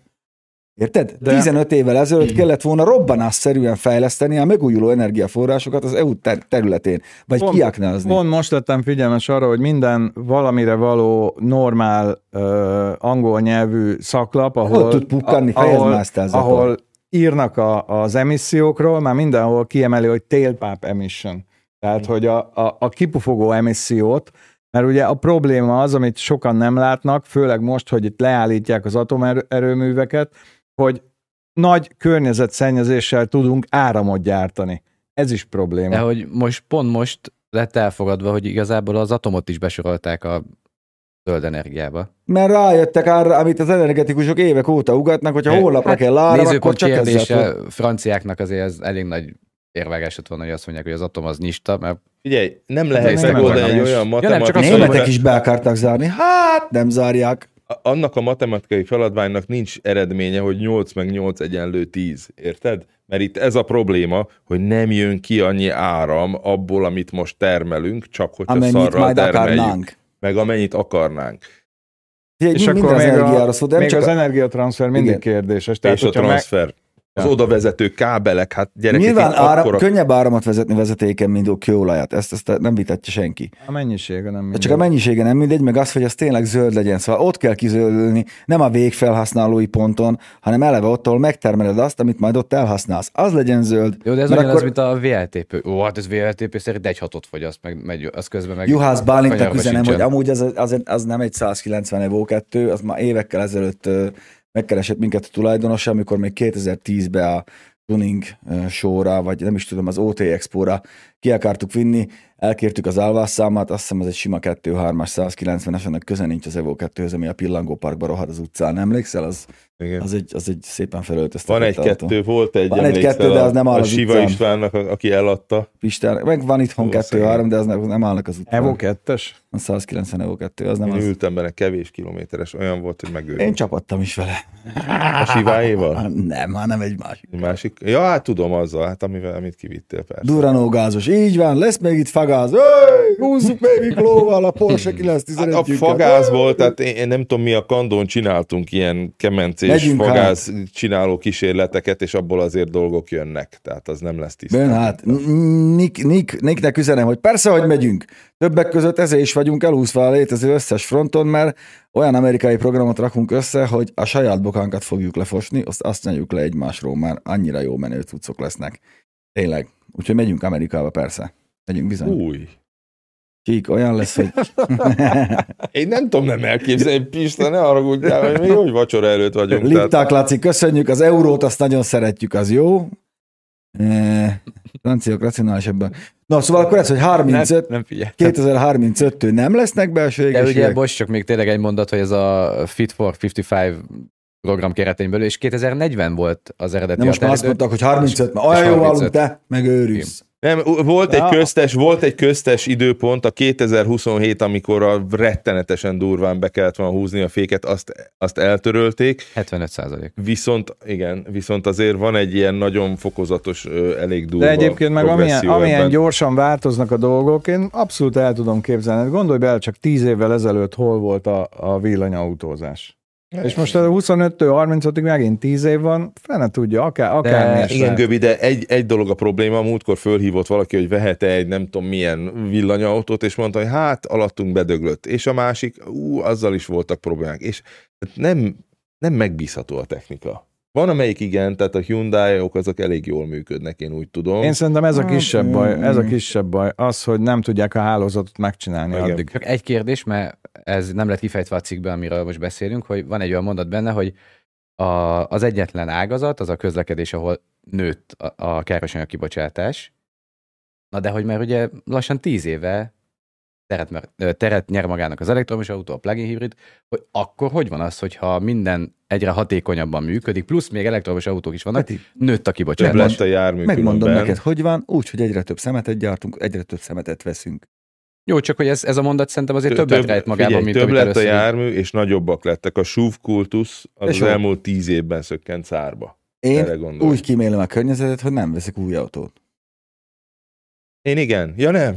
[SPEAKER 4] Érted? De...
[SPEAKER 2] De-
[SPEAKER 4] 15 évvel ezelőtt kellett volna robbanásszerűen fejleszteni a megújuló energiaforrásokat az EU ter- területén, vagy
[SPEAKER 2] Pont-
[SPEAKER 4] kiaknázni.
[SPEAKER 2] Pont most lettem figyelmes arra, hogy minden valamire való normál uh, angol nyelvű szaklap, ahol,
[SPEAKER 4] Ott tud pukkanni, Zapa.
[SPEAKER 2] ahol írnak a, az emissziókról, már mindenhol kiemeli, hogy tailpipe emission. Tehát, hogy a, a, a kipufogó emissziót, mert ugye a probléma az, amit sokan nem látnak, főleg most, hogy itt leállítják az atomerőműveket, hogy nagy környezetszennyezéssel tudunk áramot gyártani. Ez is probléma.
[SPEAKER 1] De hogy most, pont most lett elfogadva, hogy igazából az atomot is besorolták a zöld energiába.
[SPEAKER 4] Mert rájöttek arra, amit az energetikusok évek óta ugatnak, hogyha
[SPEAKER 3] Hát,
[SPEAKER 4] holnapra kell áram, akkor csak ezzel
[SPEAKER 1] kérdése,
[SPEAKER 4] tud.
[SPEAKER 1] franciáknak azért ez elég nagy érvágás volna, hogy azt mondják, hogy az atom az nyista, mert
[SPEAKER 3] Figyelj, nem lehet megoldani egy olyan
[SPEAKER 1] Ja, nem, csak azt
[SPEAKER 4] Németek is be akartak zárni. Hát, nem zárják.
[SPEAKER 3] Annak a matematikai feladványnak nincs eredménye, hogy 8 meg 8 egyenlő 10, érted? Mert itt ez a probléma, hogy nem jön ki annyi áram abból, amit most termelünk, csak hogyha
[SPEAKER 4] Amennyit
[SPEAKER 3] szarral
[SPEAKER 4] majd
[SPEAKER 3] termeljük,
[SPEAKER 4] akarnánk.
[SPEAKER 3] meg amennyit akarnánk.
[SPEAKER 4] Ugye,
[SPEAKER 2] és akkor még,
[SPEAKER 4] energiára
[SPEAKER 2] a,
[SPEAKER 4] de nem
[SPEAKER 2] még
[SPEAKER 4] csak
[SPEAKER 2] az
[SPEAKER 4] a-
[SPEAKER 2] energiatranszfer mindig
[SPEAKER 4] Igen.
[SPEAKER 2] kérdéses.
[SPEAKER 3] Tehát, és a
[SPEAKER 2] hogyha meg-
[SPEAKER 3] transfer. Az oda vezető kábelek, hát gyerekek,
[SPEAKER 4] Nyilván áram,
[SPEAKER 3] akkora...
[SPEAKER 4] könnyebb áramot vezetni vezetéken, mint a kőolajat. Ezt, ezt nem vitatja senki.
[SPEAKER 2] A mennyisége nem mindegy.
[SPEAKER 4] Csak a mennyisége nem mindegy, meg az, hogy az tényleg zöld legyen. Szóval ott kell kizöldülni, nem a végfelhasználói ponton, hanem eleve ott, ahol megtermeled azt, amit majd ott elhasználsz. Az legyen zöld.
[SPEAKER 1] Jó, de ez ugyanaz,
[SPEAKER 4] akkor-
[SPEAKER 1] mint a VLTP. Ó, hát ez VLTP szerint egy hatot fogyaszt, meg megy, az közben meg...
[SPEAKER 4] Juhász Bálintnak üzenem, hogy
[SPEAKER 1] sincsen.
[SPEAKER 4] amúgy az, az, az, nem egy 190 Evo 2, az már évekkel ezelőtt megkeresett minket a tulajdonosa, amikor még 2010-ben a tuning ö, showra, vagy nem is tudom, az OT Expo-ra ki akartuk vinni, elkértük az állvásszámát, azt hiszem az egy sima 2-3-as 190-es, annak köze nincs az Evo 2-höz, ami a Pillangó Parkba rohad az utcán, emlékszel? Az,
[SPEAKER 3] Igen.
[SPEAKER 4] az, egy, az egy szépen felöltöztetett
[SPEAKER 3] Van egy-kettő, volt egy,
[SPEAKER 4] Van
[SPEAKER 3] emlékszel,
[SPEAKER 4] egy-kettő, de az nem áll
[SPEAKER 3] a,
[SPEAKER 4] az
[SPEAKER 3] Siva
[SPEAKER 4] utcán.
[SPEAKER 3] Istvánnak, aki eladta.
[SPEAKER 4] Pistán, meg van itthon 2-3, de az nem, nem állnak az utcán.
[SPEAKER 2] Evo 2-es?
[SPEAKER 4] A 190 Evo 2, az nem
[SPEAKER 3] Én
[SPEAKER 4] az.
[SPEAKER 3] ültem benne kevés kilométeres, olyan volt, hogy
[SPEAKER 4] Én
[SPEAKER 3] megőrült.
[SPEAKER 4] csapattam is vele.
[SPEAKER 3] A Siváéval?
[SPEAKER 4] Nem, hanem egy másik.
[SPEAKER 3] Egy Másik? Ja, hát tudom azzal, hát amivel, amit kivittél persze.
[SPEAKER 4] Duranó gázos. Így van, lesz még itt fagáz. Öy, húzzuk még Miklóval a Porsche 911
[SPEAKER 3] Hát a fagáz volt, tehát én, én nem tudom, mi a kandón csináltunk ilyen kemencés
[SPEAKER 4] Megyünk
[SPEAKER 3] fagáz csináló kísérleteket, és abból azért dolgok jönnek, tehát az nem lesz tiszta.
[SPEAKER 4] Bön, hát, Nick, Nick, Nicknek üzenem, hogy persze, hogy megyünk. Többek között ezért is vagyunk elúszva a létező összes fronton, mert olyan amerikai programot rakunk össze, hogy a saját bokánkat fogjuk lefosni, azt, azt nyeljuk le egymásról, már annyira jó menő cuccok lesznek. Tényleg. Úgyhogy megyünk Amerikába, persze. Megyünk bizony.
[SPEAKER 3] Új.
[SPEAKER 4] Csík, olyan lesz, hogy...
[SPEAKER 3] Én nem tudom nem elképzelni, Pista, ne haragudjál, hogy mi hogy vacsora előtt vagyunk. tehát-
[SPEAKER 4] Lipták, Laci, köszönjük, az eurót azt nagyon szeretjük, az jó. E, franciák racionálisabban. Na, szóval akkor ez, hogy 35,
[SPEAKER 1] Nem, nem figyelj.
[SPEAKER 4] 2035-től nem lesznek belső
[SPEAKER 1] De ugye, bocs, csak még tényleg egy mondat, hogy ez a Fit for 55 program keretein belül, és 2040 volt az eredeti
[SPEAKER 4] De most már azt mondták, hogy 35, mert olyan jó
[SPEAKER 1] 35.
[SPEAKER 4] állunk, te megőrülsz.
[SPEAKER 3] Nem, volt egy, köztes, volt egy köztes időpont, a 2027, amikor a rettenetesen durván be kellett volna húzni a féket, azt, azt eltörölték,
[SPEAKER 1] 75 százalék.
[SPEAKER 3] viszont igen, viszont azért van egy ilyen nagyon fokozatos, elég durva
[SPEAKER 2] De egyébként meg amilyen, amilyen
[SPEAKER 3] ebben.
[SPEAKER 2] gyorsan változnak a dolgok, én abszolút el tudom képzelni. Gondolj bele, csak 10 évvel ezelőtt hol volt a, a villanyautózás. És most a 25-től 35-ig megint 10 év van, fene tudja, akár, akár
[SPEAKER 1] De
[SPEAKER 3] Igen, Göbi, de egy, egy dolog a probléma, múltkor fölhívott valaki, hogy vehet egy nem tudom milyen villanyautót, és mondta, hogy hát alattunk bedöglött. És a másik, ú, azzal is voltak problémák. És nem, nem megbízható a technika. Van amelyik igen, tehát a Hyundai-ok azok elég jól működnek, én úgy tudom.
[SPEAKER 2] Én szerintem ez a
[SPEAKER 4] Hát,
[SPEAKER 2] kisebb baj, ez a
[SPEAKER 4] mm.
[SPEAKER 2] kisebb baj, az, hogy nem tudják a hálózatot megcsinálni
[SPEAKER 3] Igen.
[SPEAKER 2] addig.
[SPEAKER 1] Csak egy kérdés, mert ez nem lett kifejtve a cikkben, amiről most beszélünk, hogy van egy olyan mondat benne, hogy a, az egyetlen ágazat, az a közlekedés, ahol nőtt a, a károsanyag kibocsátás. Na de hogy már ugye lassan tíz éve teret, teret nyer magának az elektromos autó, a plug-in hibrid, hogy akkor hogy van az, hogyha minden egyre hatékonyabban működik, plusz még elektromos autók is vannak,
[SPEAKER 4] Peti,
[SPEAKER 1] nőtt a
[SPEAKER 3] Több
[SPEAKER 1] kibocsátás.
[SPEAKER 3] lett a jármű
[SPEAKER 4] megmondom
[SPEAKER 3] különben.
[SPEAKER 4] neked, hogy van, úgy, hogy egyre több szemetet gyártunk, egyre több szemetet veszünk.
[SPEAKER 1] Jó, csak hogy ez, ez a mondat szerintem azért
[SPEAKER 3] Több-
[SPEAKER 1] többet rejt magában,
[SPEAKER 3] figyelj,
[SPEAKER 1] mint
[SPEAKER 3] több
[SPEAKER 1] amit
[SPEAKER 3] lett
[SPEAKER 1] először
[SPEAKER 3] a jármű, és nagyobbak lettek. A SUV kultusz az, az elmúlt tíz évben szökkent szárba.
[SPEAKER 4] Én úgy kímélem a környezetet, hogy nem veszek új autót.
[SPEAKER 3] Én igen. Ja nem.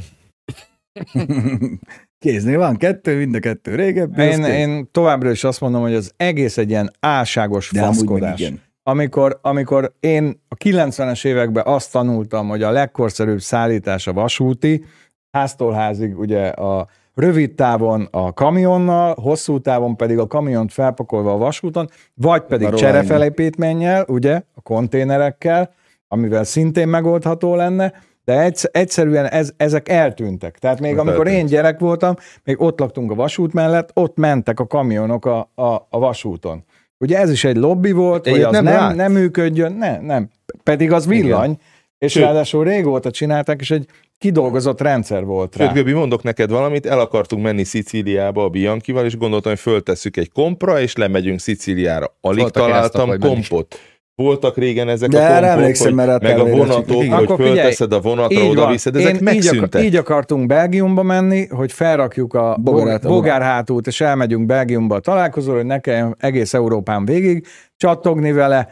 [SPEAKER 4] Kéznél van kettő, mind a kettő régebbi. az
[SPEAKER 2] Én, én továbbra is azt mondom, hogy az egész egy ilyen álságos
[SPEAKER 4] De
[SPEAKER 2] faszkodás.
[SPEAKER 4] igen.
[SPEAKER 2] amikor, amikor én a 90-es években azt tanultam, hogy a legkorszerűbb szállítás a vasúti, háztól házig ugye a rövid távon a kamionnal, hosszú távon pedig a kamiont felpakolva a vasúton, vagy pedig cserefelépítménnyel, ugye, a konténerekkel, amivel szintén megoldható lenne, de egyszer, egyszerűen ez, ezek eltűntek. Tehát még
[SPEAKER 3] Hát
[SPEAKER 2] amikor én
[SPEAKER 3] eltűnt.
[SPEAKER 2] gyerek voltam, még ott laktunk a vasút mellett, ott mentek a kamionok a, a, a vasúton. Ugye ez is egy lobby volt, hogy
[SPEAKER 3] Ilyet
[SPEAKER 2] az
[SPEAKER 3] nem
[SPEAKER 2] nem, nem működjön, nem, nem. Pedig az villany, és
[SPEAKER 3] Sőt.
[SPEAKER 2] ráadásul régóta csinálták, és egy kidolgozott rendszer volt rá.
[SPEAKER 3] Sőt, Göbi, mondok neked valamit, el akartunk menni Szicíliába a Bianchival, és gondoltam, hogy föltesszük egy kompra, és lemegyünk Szicíliára. Alig
[SPEAKER 1] Voltak
[SPEAKER 3] találtam
[SPEAKER 1] is.
[SPEAKER 3] kompot. Voltak régen ezek
[SPEAKER 4] De
[SPEAKER 3] a kompok,
[SPEAKER 4] emlékszem,
[SPEAKER 3] hogy
[SPEAKER 4] mert a
[SPEAKER 3] meg a vonatok, hogy
[SPEAKER 2] Akkor figyelj,
[SPEAKER 3] fölteszed a vonatra,
[SPEAKER 2] Így
[SPEAKER 3] oda viszed, ezek
[SPEAKER 2] Én
[SPEAKER 3] megszűntek.
[SPEAKER 2] így akartunk Belgiumba menni, hogy felrakjuk a bogár, bogárhátút, és elmegyünk Belgiumba a találkozóra, hogy ne kelljen egész Európán végig csattogni vele.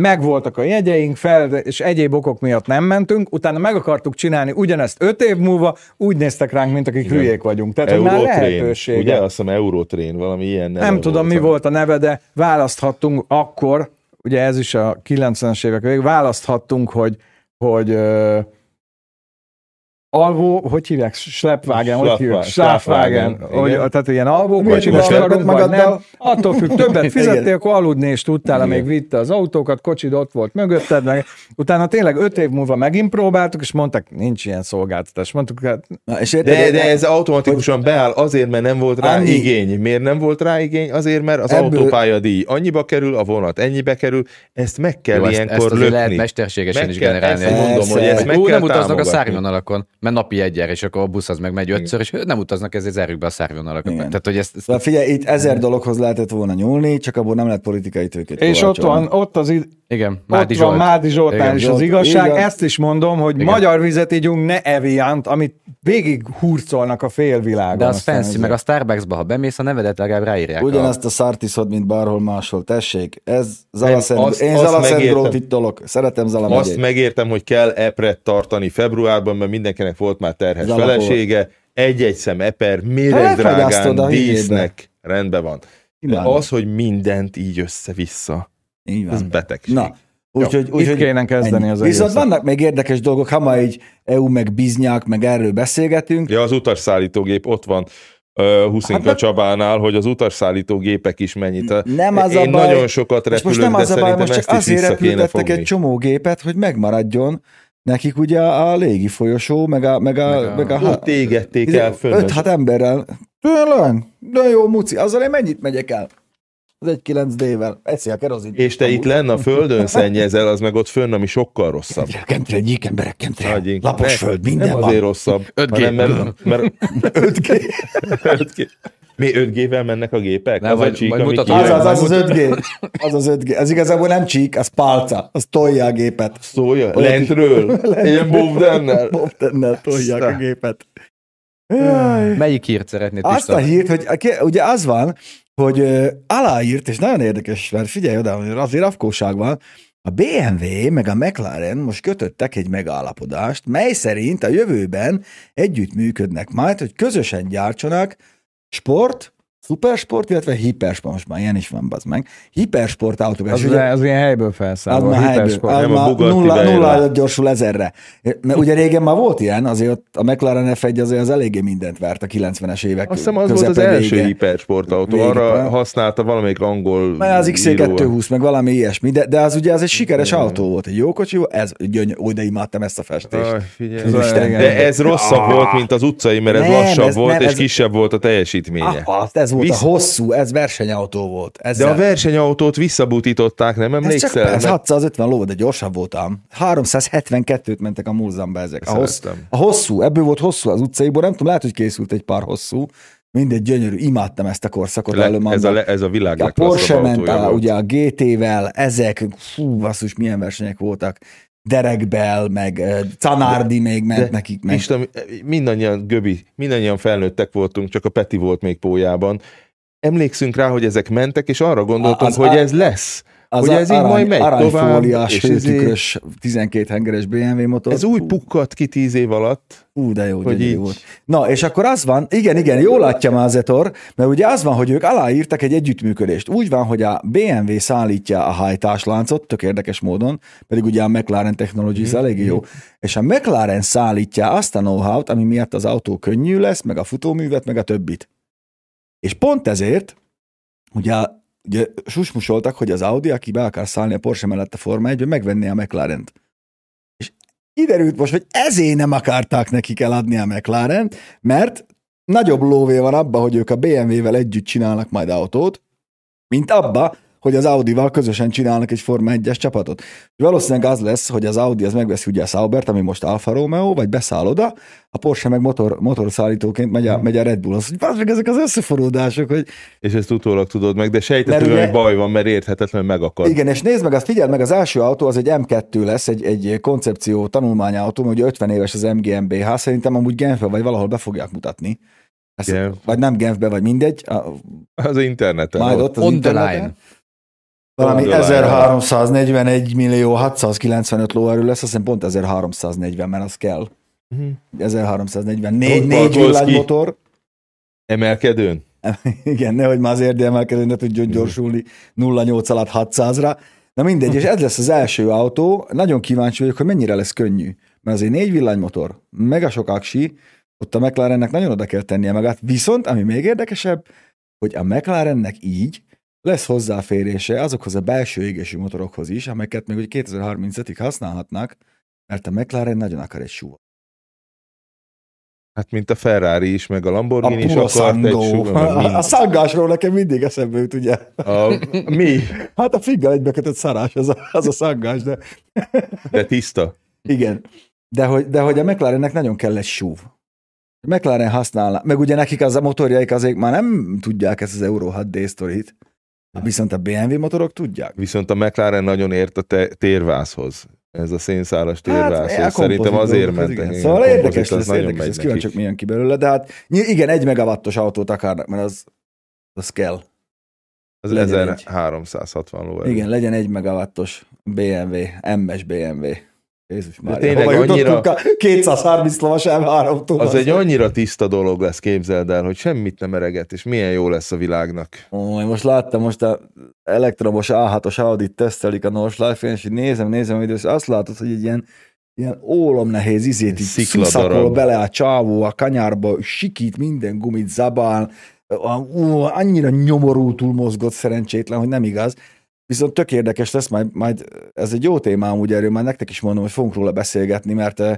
[SPEAKER 2] Megvoltak a jegyeink, fel, és egyéb okok miatt nem mentünk, utána meg akartuk csinálni ugyanezt öt év múlva, úgy néztek ránk, mint akik
[SPEAKER 3] Igen.
[SPEAKER 2] hülyék vagyunk. Tehát, hogy már
[SPEAKER 3] Eurotrain,
[SPEAKER 2] lehetősége.
[SPEAKER 3] ugye? Azt hiszem Eurotrain, valami ilyen neve
[SPEAKER 2] Nem tudom, mi volt a neve, de választhattunk akkor, ugye ez is a 90-es évek végig, választhattunk, hogy, hogy alvó, hogy hívják? Schleppwagen, hogy hívják? Hogy,
[SPEAKER 3] igen.
[SPEAKER 2] tehát ilyen alvó akarunk, vagy
[SPEAKER 4] magaddal?
[SPEAKER 2] nem. Attól függ, többet fizettél, akkor aludni is tudtál, amíg vitte az autókat, kocsid ott volt mögötted, meg utána tényleg öt év múlva megint próbáltuk, és mondták, nincs ilyen szolgáltatás. Mondtuk, hát
[SPEAKER 4] Na, és érted,
[SPEAKER 3] De, de ez automatikusan beáll azért, mert nem volt rá
[SPEAKER 4] Annyi-
[SPEAKER 3] igény. Miért nem volt rá igény? Azért, mert az
[SPEAKER 4] Ebből-
[SPEAKER 3] autópálya díj annyiba kerül, a vonat ennyibe kerül, ezt meg kell
[SPEAKER 1] Jó, ezt,
[SPEAKER 3] ilyenkor
[SPEAKER 1] ezt azért
[SPEAKER 3] lökni.
[SPEAKER 1] lehet mesterségesen
[SPEAKER 3] Meg
[SPEAKER 1] is generálni.
[SPEAKER 3] ezt
[SPEAKER 1] hogy-
[SPEAKER 3] mondom, hogy ezt meg kell
[SPEAKER 1] nem utaznak a szárnyvonalakon, mert napi egyel, és akkor a busz az meg megy ötször, és nem utaznak, ezért zárjuk be a szárnyvonalakat.
[SPEAKER 4] Igen.
[SPEAKER 1] Tehát, hogy ezt, ezt
[SPEAKER 4] Szóval figyelj, itt ezer dologhoz lehetett volna nyúlni, csak abból nem lehet politikai tőkét
[SPEAKER 2] és ott van, ott az id-
[SPEAKER 1] igen, Mádi
[SPEAKER 2] ott van. Mádi Zsoltán
[SPEAKER 1] Igen.
[SPEAKER 2] is az igazság.
[SPEAKER 4] igen.
[SPEAKER 2] Ezt is mondom, hogy
[SPEAKER 1] Igen.
[SPEAKER 2] magyar vizet ígyunk, ne Eviant, amit végig hurcolnak a félvilágon.
[SPEAKER 1] De az fancy, meg a Starbucksba, ha bemész, a nevedet legalább ráírják.
[SPEAKER 4] Ugyanezt a szártiszod, mint bárhol máshol. Tessék, ez Zalaszent,
[SPEAKER 3] azt-
[SPEAKER 4] én Zalaszendrót itt tolok. Szeretem Zala
[SPEAKER 3] Azt megértem, hogy kell epret tartani februárban, mert mindenkinek volt már terhes
[SPEAKER 4] Ez alapból.
[SPEAKER 3] felesége, egy-egy szem eper,
[SPEAKER 4] Hát elfogyasztod a híjébe.
[SPEAKER 3] dísznek, rendben van. De
[SPEAKER 4] Imádom.
[SPEAKER 3] az, hogy mindent így össze-vissza,
[SPEAKER 4] Így van.
[SPEAKER 3] ez betegség.
[SPEAKER 4] Na, úgyhogy...
[SPEAKER 2] Itt
[SPEAKER 4] úgyhogy
[SPEAKER 2] kéne kezdeni
[SPEAKER 4] ennyi.
[SPEAKER 2] az
[SPEAKER 4] Viszont
[SPEAKER 2] egészet.
[SPEAKER 4] vannak még érdekes dolgok, ha ma így EU meg biznyák, meg erről beszélgetünk.
[SPEAKER 3] Ja, az utasszállítógép ott van Huszinka
[SPEAKER 4] Hát, de-
[SPEAKER 3] Csabánál, hogy az utasszállítógépek is mennyit.
[SPEAKER 4] Nem az a
[SPEAKER 3] Én
[SPEAKER 4] baj-
[SPEAKER 3] nagyon sokat
[SPEAKER 4] És most
[SPEAKER 3] repülök,
[SPEAKER 4] nem
[SPEAKER 3] de
[SPEAKER 4] az a baj,
[SPEAKER 3] szerintem
[SPEAKER 4] most csak azért repültettek egy csomó gépet, hogy megmaradjon nekik ugye a légi folyosó, meg a, meg a,
[SPEAKER 1] Meg a-
[SPEAKER 4] meg a,
[SPEAKER 3] Ott égették el fönn.
[SPEAKER 4] Öt, hat emberrel. Tényleg? De jó, muci. Azzal én mennyit megyek el? Az egy 9D-vel. Eszi a kerozin.
[SPEAKER 3] És te itt lenne a földön szennyezel, az meg ott fönn, ami sokkal rosszabb.
[SPEAKER 4] Kemtre, gyík emberek.
[SPEAKER 3] Hagyjink.
[SPEAKER 4] Lapos
[SPEAKER 3] Ne-
[SPEAKER 4] föld, minden
[SPEAKER 3] nem
[SPEAKER 4] van.
[SPEAKER 3] azért rosszabb,
[SPEAKER 1] 5G.
[SPEAKER 3] hanem mert, mert
[SPEAKER 4] 5G.
[SPEAKER 3] 5G. Mi 5G-vel mennek a gépek?
[SPEAKER 1] Nem,
[SPEAKER 3] az a
[SPEAKER 1] vagy-
[SPEAKER 3] csík,
[SPEAKER 1] vagy
[SPEAKER 3] ami.
[SPEAKER 4] Az az, az az 5G. Az az 5G. Az igazából nem csík, az pálca. Az tolja a gépet.
[SPEAKER 3] Szólja, lentről, ilyen bovdennel.
[SPEAKER 4] Bobtennel tolják a gépet. Jaj.
[SPEAKER 1] Melyik hírt szeretnéd
[SPEAKER 4] Azt a hírt, hogy a- ugye az van, hogy ö, aláírt, és nagyon érdekes, mert figyelj oda, hogy azért afkóság van, a BMW meg a McLaren most kötöttek egy megállapodást, mely szerint a jövőben együtt működnek majd, hogy közösen gyártsanak sport, szupersport, illetve hipersport, most már ilyen is van, bazd meg, hipersport autók.
[SPEAKER 2] Az,
[SPEAKER 4] ugye-
[SPEAKER 2] az ilyen helyből
[SPEAKER 4] az
[SPEAKER 2] felszámol.
[SPEAKER 4] már helyből, az már
[SPEAKER 3] Bugatti
[SPEAKER 4] nulla, nulla gyorsul ezerre. Mert ugye régen már volt ilyen, azért ott a McLaren F1 azért az eléggé mindent vert a 90-es évek
[SPEAKER 3] Azt hiszem az volt az
[SPEAKER 4] közepe
[SPEAKER 3] első
[SPEAKER 4] vége.
[SPEAKER 3] hipersportautó,
[SPEAKER 4] Vége.
[SPEAKER 3] arra használta valamelyik angol
[SPEAKER 4] Mert az
[SPEAKER 3] író.
[SPEAKER 4] XC220, meg valami ilyesmi, de, de az ugye az egy sikeres autó volt, egy jó kocsi volt, ez gyöny, ó, de imádtam ezt a festést.
[SPEAKER 3] Aj, figyelj. De ez rosszabb volt, mint az utcai, mert ez
[SPEAKER 4] Nem,
[SPEAKER 3] lassabb
[SPEAKER 4] ez
[SPEAKER 3] volt, és
[SPEAKER 4] ez-
[SPEAKER 3] kisebb volt a teljesítménye.
[SPEAKER 4] Ah, azt, ez volt
[SPEAKER 3] Visz-
[SPEAKER 4] a hosszú, ez versenyautó volt.
[SPEAKER 3] De
[SPEAKER 4] Ezzel,
[SPEAKER 3] a versenyautót visszabutították, nem
[SPEAKER 4] ez csak
[SPEAKER 3] emlékszel?
[SPEAKER 4] ez
[SPEAKER 3] Meg-
[SPEAKER 4] 650 ló, de gyorsabb voltam. 372-t mentek a múzeumban ezek. A, hossz, a hosszú, ebből volt hosszú az utcaiból, nem tudom, lehet, hogy készült egy pár hosszú. Mindegy, gyönyörű, imádtam ezt a korszakot
[SPEAKER 3] Le,
[SPEAKER 4] előmondom.
[SPEAKER 3] ez, a, le- ez a világ
[SPEAKER 4] A Porsche ment el, ugye a GT-vel, ezek, fú, basszus, milyen versenyek voltak. Derek Bell, meg Canardi még ment
[SPEAKER 3] De
[SPEAKER 4] nekik. Meg.
[SPEAKER 3] Isten, mindannyian, Göbi, mindannyian felnőttek voltunk, csak a Peti volt még pójában. Emlékszünk rá, hogy ezek mentek, és arra gondoltunk,
[SPEAKER 4] Az-
[SPEAKER 3] hogy
[SPEAKER 4] a-
[SPEAKER 3] ez lesz.
[SPEAKER 4] Az
[SPEAKER 3] hogy ez így
[SPEAKER 4] arany,
[SPEAKER 3] majd megy
[SPEAKER 4] aranyfóliás,
[SPEAKER 3] és izé-
[SPEAKER 4] hőtükrös, 12 hengeres BMW motor.
[SPEAKER 3] Ez úgy pukkadt ki tíz év alatt.
[SPEAKER 4] Ú, de jó,
[SPEAKER 3] hogy így-
[SPEAKER 4] volt. Na, és akkor az van, igen, igen, jól látja már Zetor, mert ugye az van, hogy ők aláírtak egy együttműködést. Úgy van, hogy a BMW szállítja a hajtásláncot, tök érdekes módon, pedig ugye a McLaren Technologies
[SPEAKER 3] Mhm.
[SPEAKER 4] eléggé jó, és a McLaren szállítja azt a know-how-t, ami miatt az autó könnyű lesz, meg a futóművet, meg a többit. És pont ezért, ugye, ugye susmusoltak, hogy az Audi, aki be akar szállni a Porsche mellett a Forma 1 megvenné a McLaren-t. És kiderült most, hogy ezért nem akarták nekik eladni a mclaren mert nagyobb lóvé van abba, hogy ők a BMW-vel együtt csinálnak majd autót, mint abba, hogy az Audi-val közösen csinálnak egy Forma 1-es csapatot. És valószínűleg az lesz, hogy az Audi az megveszi ugye a Saubert, ami most Alfa Romeo, vagy beszáll oda, a Porsche meg motor, motorszállítóként megy a, megy a Red Bull. Az, hogy meg ezek az összeforródások, hogy
[SPEAKER 3] És ezt utólag tudod meg, de sejtettem,
[SPEAKER 4] Mert ugye-
[SPEAKER 3] hogy baj van, mert érthetetlen megakad.
[SPEAKER 4] Igen, és nézd meg, azt figyeld meg, az első autó az egy M2 lesz, egy, egy koncepció tanulmányautó, ugye 50 éves az MGMBH, szerintem amúgy Genfbe vagy valahol be fogják mutatni. Ezt,
[SPEAKER 3] Genf.
[SPEAKER 4] vagy nem Genfbe, vagy mindegy, a,
[SPEAKER 3] Az interneten.
[SPEAKER 4] majd
[SPEAKER 3] ott.
[SPEAKER 4] ott az
[SPEAKER 1] On the
[SPEAKER 4] interneten.
[SPEAKER 1] line.
[SPEAKER 4] Valami
[SPEAKER 3] On the line.
[SPEAKER 4] 1341 millió 695 lóerő lesz, azt hiszem pont 1340, mert az kell.
[SPEAKER 3] Mhm.
[SPEAKER 4] 1344,
[SPEAKER 3] Ott
[SPEAKER 4] négy villanymotor.
[SPEAKER 3] Emelkedőn?
[SPEAKER 4] Igen, nehogy már az érdi emelkedő ne tudjon gyorsulni 0,8 alatt 600-ra. Na mindegy, és ez lesz az első autó. Nagyon kíváncsi vagyok, hogy mennyire lesz könnyű. Mert azért négy villanymotor, mega sok aksi, ott a McLarennek nagyon oda kell tennie magát. Viszont, ami még érdekesebb, hogy a McLarennek így lesz hozzáférése azokhoz a belső égésű motorokhoz is, amelyeket még ugye 2035-ig használhatnak, mert a McLaren nagyon akar egy súlyt.
[SPEAKER 3] Hát mint a Ferrari is, meg a Lamborghini is
[SPEAKER 4] puro
[SPEAKER 3] akart egy
[SPEAKER 4] Sandó.
[SPEAKER 3] súlyt.
[SPEAKER 4] A, a szangásról nekem mindig eszembe jut, ugye?
[SPEAKER 3] A, mi?
[SPEAKER 4] Hát a figgal egybekötött szarás, az a, az a szangás, de
[SPEAKER 3] De tiszta.
[SPEAKER 4] igen. De hogy, de hogy a McLarennek nagyon kell egy súv. A McLaren használná, meg ugye nekik az a motorjaik azért már nem tudják ezt az Euro 6D sztorit, viszont a BMW motorok tudják.
[SPEAKER 3] Viszont a McLaren nagyon ért a te- térvázhoz. Ez a szénszálas térvázhoz.
[SPEAKER 4] Hát,
[SPEAKER 3] Szerintem azért
[SPEAKER 4] igen.
[SPEAKER 3] Igen,
[SPEAKER 4] Szóval érdekes lesz, érdekes lesz, kíváncsiak
[SPEAKER 3] nekik.
[SPEAKER 4] mi jön ki belőle, de hát igen, egy megawattos autót akarnak, mert az, az kell.
[SPEAKER 3] Az
[SPEAKER 4] legyen egy.
[SPEAKER 3] 1360 lóerő.
[SPEAKER 4] Igen, legyen egy megawattos BMW, MS BMW. Jézus már.
[SPEAKER 3] tényleg
[SPEAKER 4] Hova
[SPEAKER 3] annyira-
[SPEAKER 4] a 230 lovas M3
[SPEAKER 3] Az egy annyira tiszta dolog lesz, képzeld el, hogy semmit nem ereget, és milyen jó lesz a világnak.
[SPEAKER 4] Ó, most láttam, most a elektromos A6-os Audi tesztelik a Nordschleife-en, és így nézem, nézem a videót, és azt látod, hogy egy ilyen, ilyen ólom nehéz izét így szuszakol bele a csávó a kanyárba, sikít minden gumit, zabál, ú, annyira nyomorultul mozgott szerencsétlen, hogy nem igaz. Viszont tök érdekes lesz, majd, majd ez egy jó téma amúgy erről, már nektek is mondom, hogy fogunk róla beszélgetni, mert eh,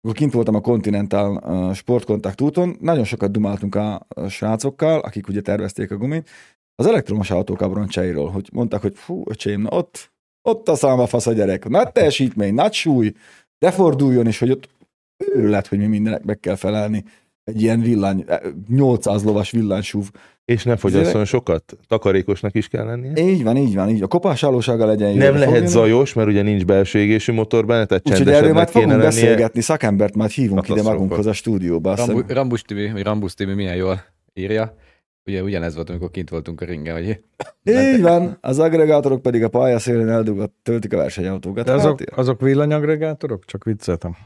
[SPEAKER 4] amikor kint voltam a Continental eh, sportkontakt úton, nagyon sokat dumáltunk a srácokkal, akik ugye tervezték a gumit, az elektromos autók abroncsairól, hogy mondták, hogy fú, öcsém, na ott, ott a szalmafasz a gyerek, nagy teljesítmény, nagy súly, de forduljon is, hogy ott őrület, hogy mi mindenek meg kell felelni. Egy ilyen villány, 800 lovas villánysúv.
[SPEAKER 3] És ne fogyasszon sokat, takarékosnak is kell lennie.
[SPEAKER 4] Így van, így van, így. A kopásállósága legyen jó.
[SPEAKER 3] Nem lehet
[SPEAKER 4] fogjon.
[SPEAKER 3] zajos, mert ugye nincs belső égésű motor benne, tehát
[SPEAKER 4] Úgyhogy erről
[SPEAKER 3] kéne
[SPEAKER 4] fogunk
[SPEAKER 3] lennie.
[SPEAKER 4] beszélgetni, szakembert majd hívunk ide magunkhoz a stúdióba.
[SPEAKER 1] Rambu, Rambus TV, vagy Rambus TV milyen jól írja. Ugye ugyanez volt, amikor kint voltunk a ringen, hogy
[SPEAKER 4] Így van, az agregátorok pedig a pályaszélen eldugott, töltik a versenyautókat.
[SPEAKER 2] De azok,
[SPEAKER 4] Hát,
[SPEAKER 2] azok villanyagregátorok? Csak vicceltem.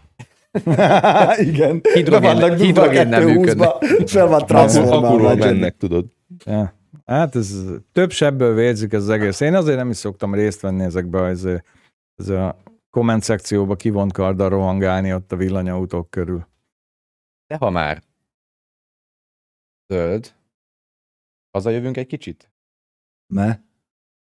[SPEAKER 4] Igen.
[SPEAKER 1] Hidrogén- hidrogénnel
[SPEAKER 4] 220-ba, Fel van transformálva.
[SPEAKER 3] mennek, tudod.
[SPEAKER 2] Ja. Hát ez több sebből vérzik ez az egész. Én azért nem is szoktam részt venni ezekbe az, ez a komment szekcióba kivont karddal rohangálni ott a villanyautók körül.
[SPEAKER 1] de ha már zöld, hazajövünk egy kicsit?
[SPEAKER 4] Me?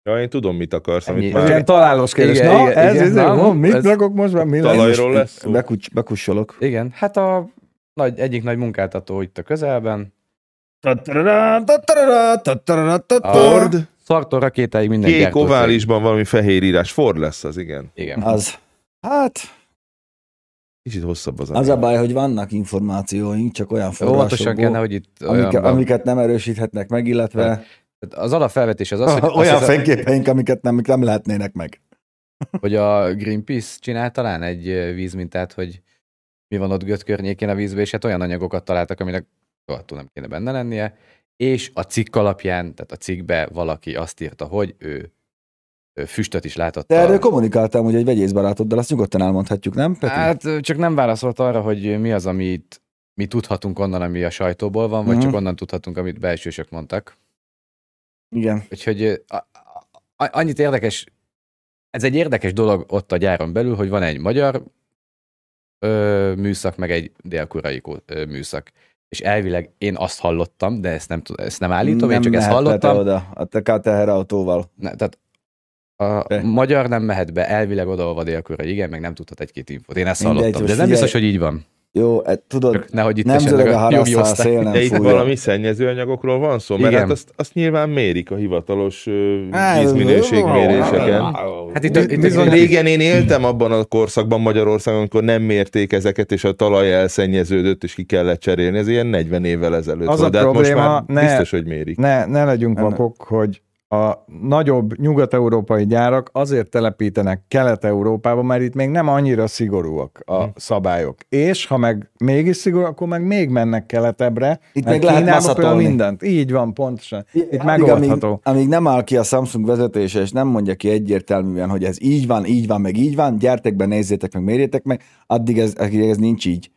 [SPEAKER 3] Ja, én tudom, mit akarsz, amit
[SPEAKER 1] Ennyi.
[SPEAKER 3] már
[SPEAKER 2] Ilyen találós kérdés.
[SPEAKER 1] Igen,
[SPEAKER 2] Na,
[SPEAKER 1] igen,
[SPEAKER 2] ez,
[SPEAKER 1] igen,
[SPEAKER 2] ez,
[SPEAKER 1] na,
[SPEAKER 2] ez, mit
[SPEAKER 1] ez-
[SPEAKER 2] rakok most már? Mi lesz?
[SPEAKER 3] talajról lesz szó.
[SPEAKER 4] Bekucs, bekussolok.
[SPEAKER 1] Igen, hát a nagy, egyik nagy munkáltató itt a közelben.
[SPEAKER 3] Ford,
[SPEAKER 1] Szartó rakétáig minden
[SPEAKER 3] kék oválisban valami fehér írás. Ford lesz az, igen.
[SPEAKER 1] Igen.
[SPEAKER 4] Az. Hát,
[SPEAKER 3] Kicsit hosszabb az.
[SPEAKER 4] az a baj, hogy vannak információink, csak olyan forrásokból,
[SPEAKER 1] hogy itt
[SPEAKER 4] amiket, amiket nem erősíthetnek meg, illetve
[SPEAKER 1] az alapfelvetés az az, hogy,
[SPEAKER 4] olyan fényképeink, amiket nem, nem lehetnének meg.
[SPEAKER 1] hogy a Greenpeace csinál talán egy vízmintát, hogy mi van ott Göt környékén a vízbe, és hát olyan anyagokat találtak, aminek rohadtul nem kéne benne lennie, és a cikk alapján, tehát a cikkbe valaki azt írta, hogy ő, ő füstöt is látott.
[SPEAKER 4] De erről kommunikáltam, hogy egy vegyészbarátoddal, azt nyugodtan elmondhatjuk, nem, Peti?
[SPEAKER 1] Hát csak nem válaszolt arra, hogy mi az, amit mi tudhatunk onnan, ami a sajtóból van, vagy
[SPEAKER 4] Mhm.
[SPEAKER 1] csak onnan tudhatunk, amit belsősök mondtak.
[SPEAKER 4] Igen.
[SPEAKER 1] Úgyhogy a, a, annyit érdekes, ez egy érdekes dolog ott a gyáron belül, hogy van egy magyar ö, műszak, meg egy dél-koreai műszak. És elvileg én azt hallottam, de ezt nem, ezt nem állítom, én csak ezt hallottam.
[SPEAKER 4] oda, a te teherautóval.
[SPEAKER 1] Ne, tehát a
[SPEAKER 4] Te.
[SPEAKER 1] magyar nem mehet be, elvileg odaolva dél-koreai, igen, meg nem tudhat egy-két infót. Én ezt
[SPEAKER 4] Mindegy,
[SPEAKER 1] hallottam, de ez nem biztos, hogy így van.
[SPEAKER 4] Jó, e, tudod,
[SPEAKER 1] nehogy itt
[SPEAKER 4] nem zörög a harasztál, szél nem
[SPEAKER 3] De itt
[SPEAKER 4] fújja.
[SPEAKER 3] valami szennyezőanyagokról van szó, mert
[SPEAKER 1] Igen.
[SPEAKER 3] hát azt, azt nyilván mérik a hivatalos
[SPEAKER 4] Á,
[SPEAKER 3] vízminőségméréseken.
[SPEAKER 1] Hát itt, itt, itt
[SPEAKER 3] Bizony régen én éltem abban a korszakban Magyarországon, amikor nem mérték ezeket, és a talaj elszennyeződött, és ki kellett cserélni. Ez ilyen 40 évvel ezelőtt
[SPEAKER 2] Az
[SPEAKER 3] volt,
[SPEAKER 2] a
[SPEAKER 3] de hát most
[SPEAKER 2] probléma,
[SPEAKER 3] már
[SPEAKER 2] ne-
[SPEAKER 3] biztos, hogy mérik.
[SPEAKER 2] Ne, ne legyünk vakok, hogy a nagyobb nyugat-európai gyárak azért telepítenek Kelet-Európába, mert itt még nem annyira szigorúak a
[SPEAKER 3] Hm.
[SPEAKER 2] szabályok. És ha meg mégis szigorú, akkor meg még mennek keletebbre.
[SPEAKER 4] Itt még lehet maszatolni.
[SPEAKER 2] mindent. Így van, pontosan. Itt
[SPEAKER 4] Addig,
[SPEAKER 2] megoldható.
[SPEAKER 4] Amíg, amíg nem áll ki a Samsung vezetése, és nem mondja ki egyértelműen, hogy ez így van, így van, meg így van, gyertek be, nézzétek meg, mérjétek meg, addig ez, addig ez nincs így.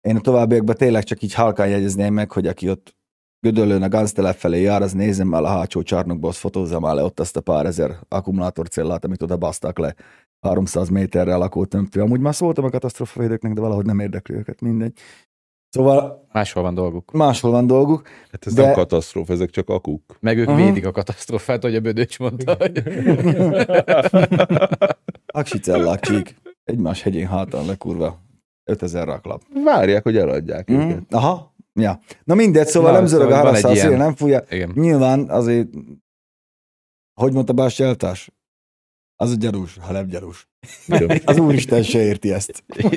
[SPEAKER 4] Én a továbbiakban tényleg csak így halkán jegyezném meg, hogy aki ott Gödöllőn a Ganztelep felé jár, az nézem el a hátsó csarnokba, azt fotózzam el le ott azt a pár ezer akkumulátorcellát, amit oda basztak le 300 méterre lakótömtől. Amúgy már szóltam a katasztrofavédőknek, de valahogy nem érdekli őket, mindegy. Szóval
[SPEAKER 1] Máshol van dolguk.
[SPEAKER 4] máshol van dolguk.
[SPEAKER 3] Hát ez
[SPEAKER 4] De-
[SPEAKER 3] nem katasztrófa, ezek csak akuk.
[SPEAKER 1] Meg ők
[SPEAKER 4] Aha.
[SPEAKER 1] védik a katasztrófát, hogy a Bödöcs mondta. Hogy...
[SPEAKER 4] Aksi cellák csík. Egymás hegyén hátán le kurva. 5000 raklap.
[SPEAKER 3] Várják, hogy eladják
[SPEAKER 4] Mm.
[SPEAKER 3] őket.
[SPEAKER 4] Aha. Ja. Na mindegy, szóval
[SPEAKER 1] Na,
[SPEAKER 4] nem zörög a
[SPEAKER 1] szóval
[SPEAKER 4] a szél
[SPEAKER 1] ilyen.
[SPEAKER 4] nem fújja.
[SPEAKER 1] Igen.
[SPEAKER 4] Nyilván azért, hogy mondta Básti eltárs? Az a gyarús, ha nem gyarús. Az úristen se érti ezt.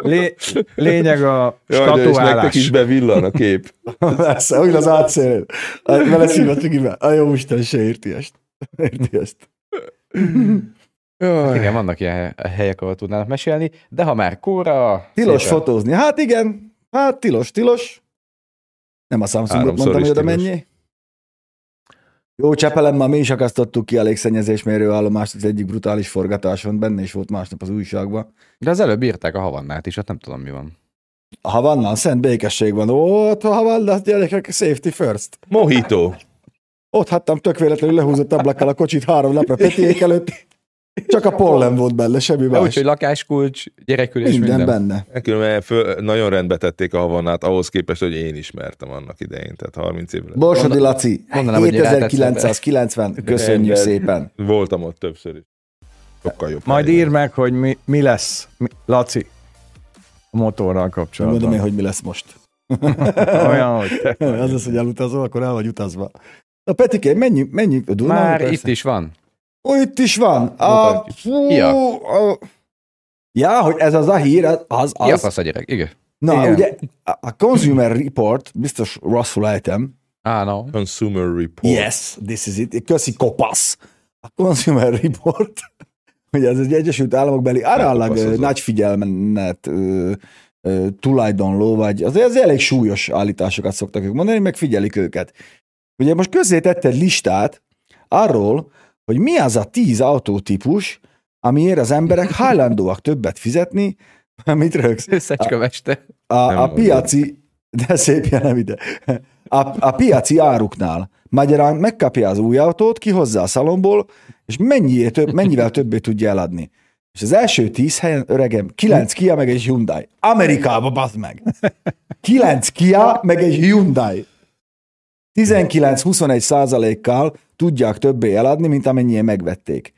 [SPEAKER 2] Lé, lényeg a
[SPEAKER 3] Jaj, de és nektek
[SPEAKER 2] statuálás.
[SPEAKER 3] is bevillan a kép.
[SPEAKER 4] Persze, úgy az átszélén. Vele szív a cigibe. A jó Isten se érti ezt. Érti ezt.
[SPEAKER 1] Igen, vannak ilyen helyek, ahol tudnának mesélni, de ha már kóra...
[SPEAKER 4] Tilos
[SPEAKER 1] szépen-
[SPEAKER 4] fotózni. Hát igen, hát tilos, tilos. Nem a Samsungot mondtam, hogy oda mennyi. Jó csepelen, ma mi is akasztottuk ki a légszennyezésmérő állomást az egyik brutális forgatáson, benne is volt másnap az újságban.
[SPEAKER 1] De az előbb írták a havannát is, hát nem tudom mi van.
[SPEAKER 4] A Havannán szent békesség van. Ó, ott a Havannán, gyerekek, safety first.
[SPEAKER 3] Mojito.
[SPEAKER 4] Ott hattam tök véletlenül lehúzott ablakkal a kocsit három napra Petiék előtt. Csak a pollen volt benne, semmi más.
[SPEAKER 1] Úgyhogy lakáskulcs, gyerekülés,
[SPEAKER 4] Minden,
[SPEAKER 1] minden.
[SPEAKER 4] benne.
[SPEAKER 3] Különben föl, nagyon rendbe tették a havannát, ahhoz képest, hogy én ismertem annak idején, tehát 30 évvel.
[SPEAKER 4] Borsodi Laci,
[SPEAKER 1] mondanám, hogy rátett
[SPEAKER 4] 7990, köszönjük
[SPEAKER 3] Rendben.
[SPEAKER 4] szépen.
[SPEAKER 3] Voltam ott többször is. Sokkal jobb.
[SPEAKER 2] Majd
[SPEAKER 3] helyen.
[SPEAKER 2] írd meg, hogy mi, mi lesz, mi, Laci, a motorral
[SPEAKER 4] Mondom én,
[SPEAKER 2] kapcsolatban.
[SPEAKER 4] hogy mi lesz most.
[SPEAKER 2] Olyan, hogy te.
[SPEAKER 4] Az lesz, hogy elutazol, akkor el vagy utazva. Na Petike, mennyi, mennyi? Dunán,
[SPEAKER 1] Már
[SPEAKER 4] persze.
[SPEAKER 1] itt is van.
[SPEAKER 4] Ó, itt is van. A, fú,
[SPEAKER 1] Ja.
[SPEAKER 4] a, ja, hogy ez az a hír, az, az,
[SPEAKER 1] Az... Ja, fasz a gyerek, igen.
[SPEAKER 4] na
[SPEAKER 2] Igen.
[SPEAKER 4] ugye a, a Consumer Report, biztos rosszul ejtem,
[SPEAKER 1] Á, no.
[SPEAKER 3] Consumer Report.
[SPEAKER 4] Yes, this is it. Köszi kopasz. A Consumer Report, hogy ez egy Egyesült Államokbeli aránylag
[SPEAKER 3] Elkopaszodott.
[SPEAKER 4] ö, nagy ö, ö, tulajdonló, vagy azért az elég súlyos állításokat szoktak ők mondani, meg figyelik őket. Ugye most közzé tette egy listát arról, hogy mi az a tíz autótípus, amiért az emberek hajlandóak többet fizetni, mit rögsz?
[SPEAKER 1] Összecsköveste.
[SPEAKER 4] A, a
[SPEAKER 3] mondom.
[SPEAKER 4] piaci, de szép nem ide. A, a piaci áruknál. Magyarán megkapja az új autót, kihozza a szalomból, és mennyi több, mennyivel többé tudja eladni. És az első tíz helyen, öregem, kilenc Kia, meg egy Hyundai. Amerikába, bazd meg! Kilenc Kia, meg egy Hyundai. 19-21 százalékkal tudják többé eladni, mint amennyien megvették.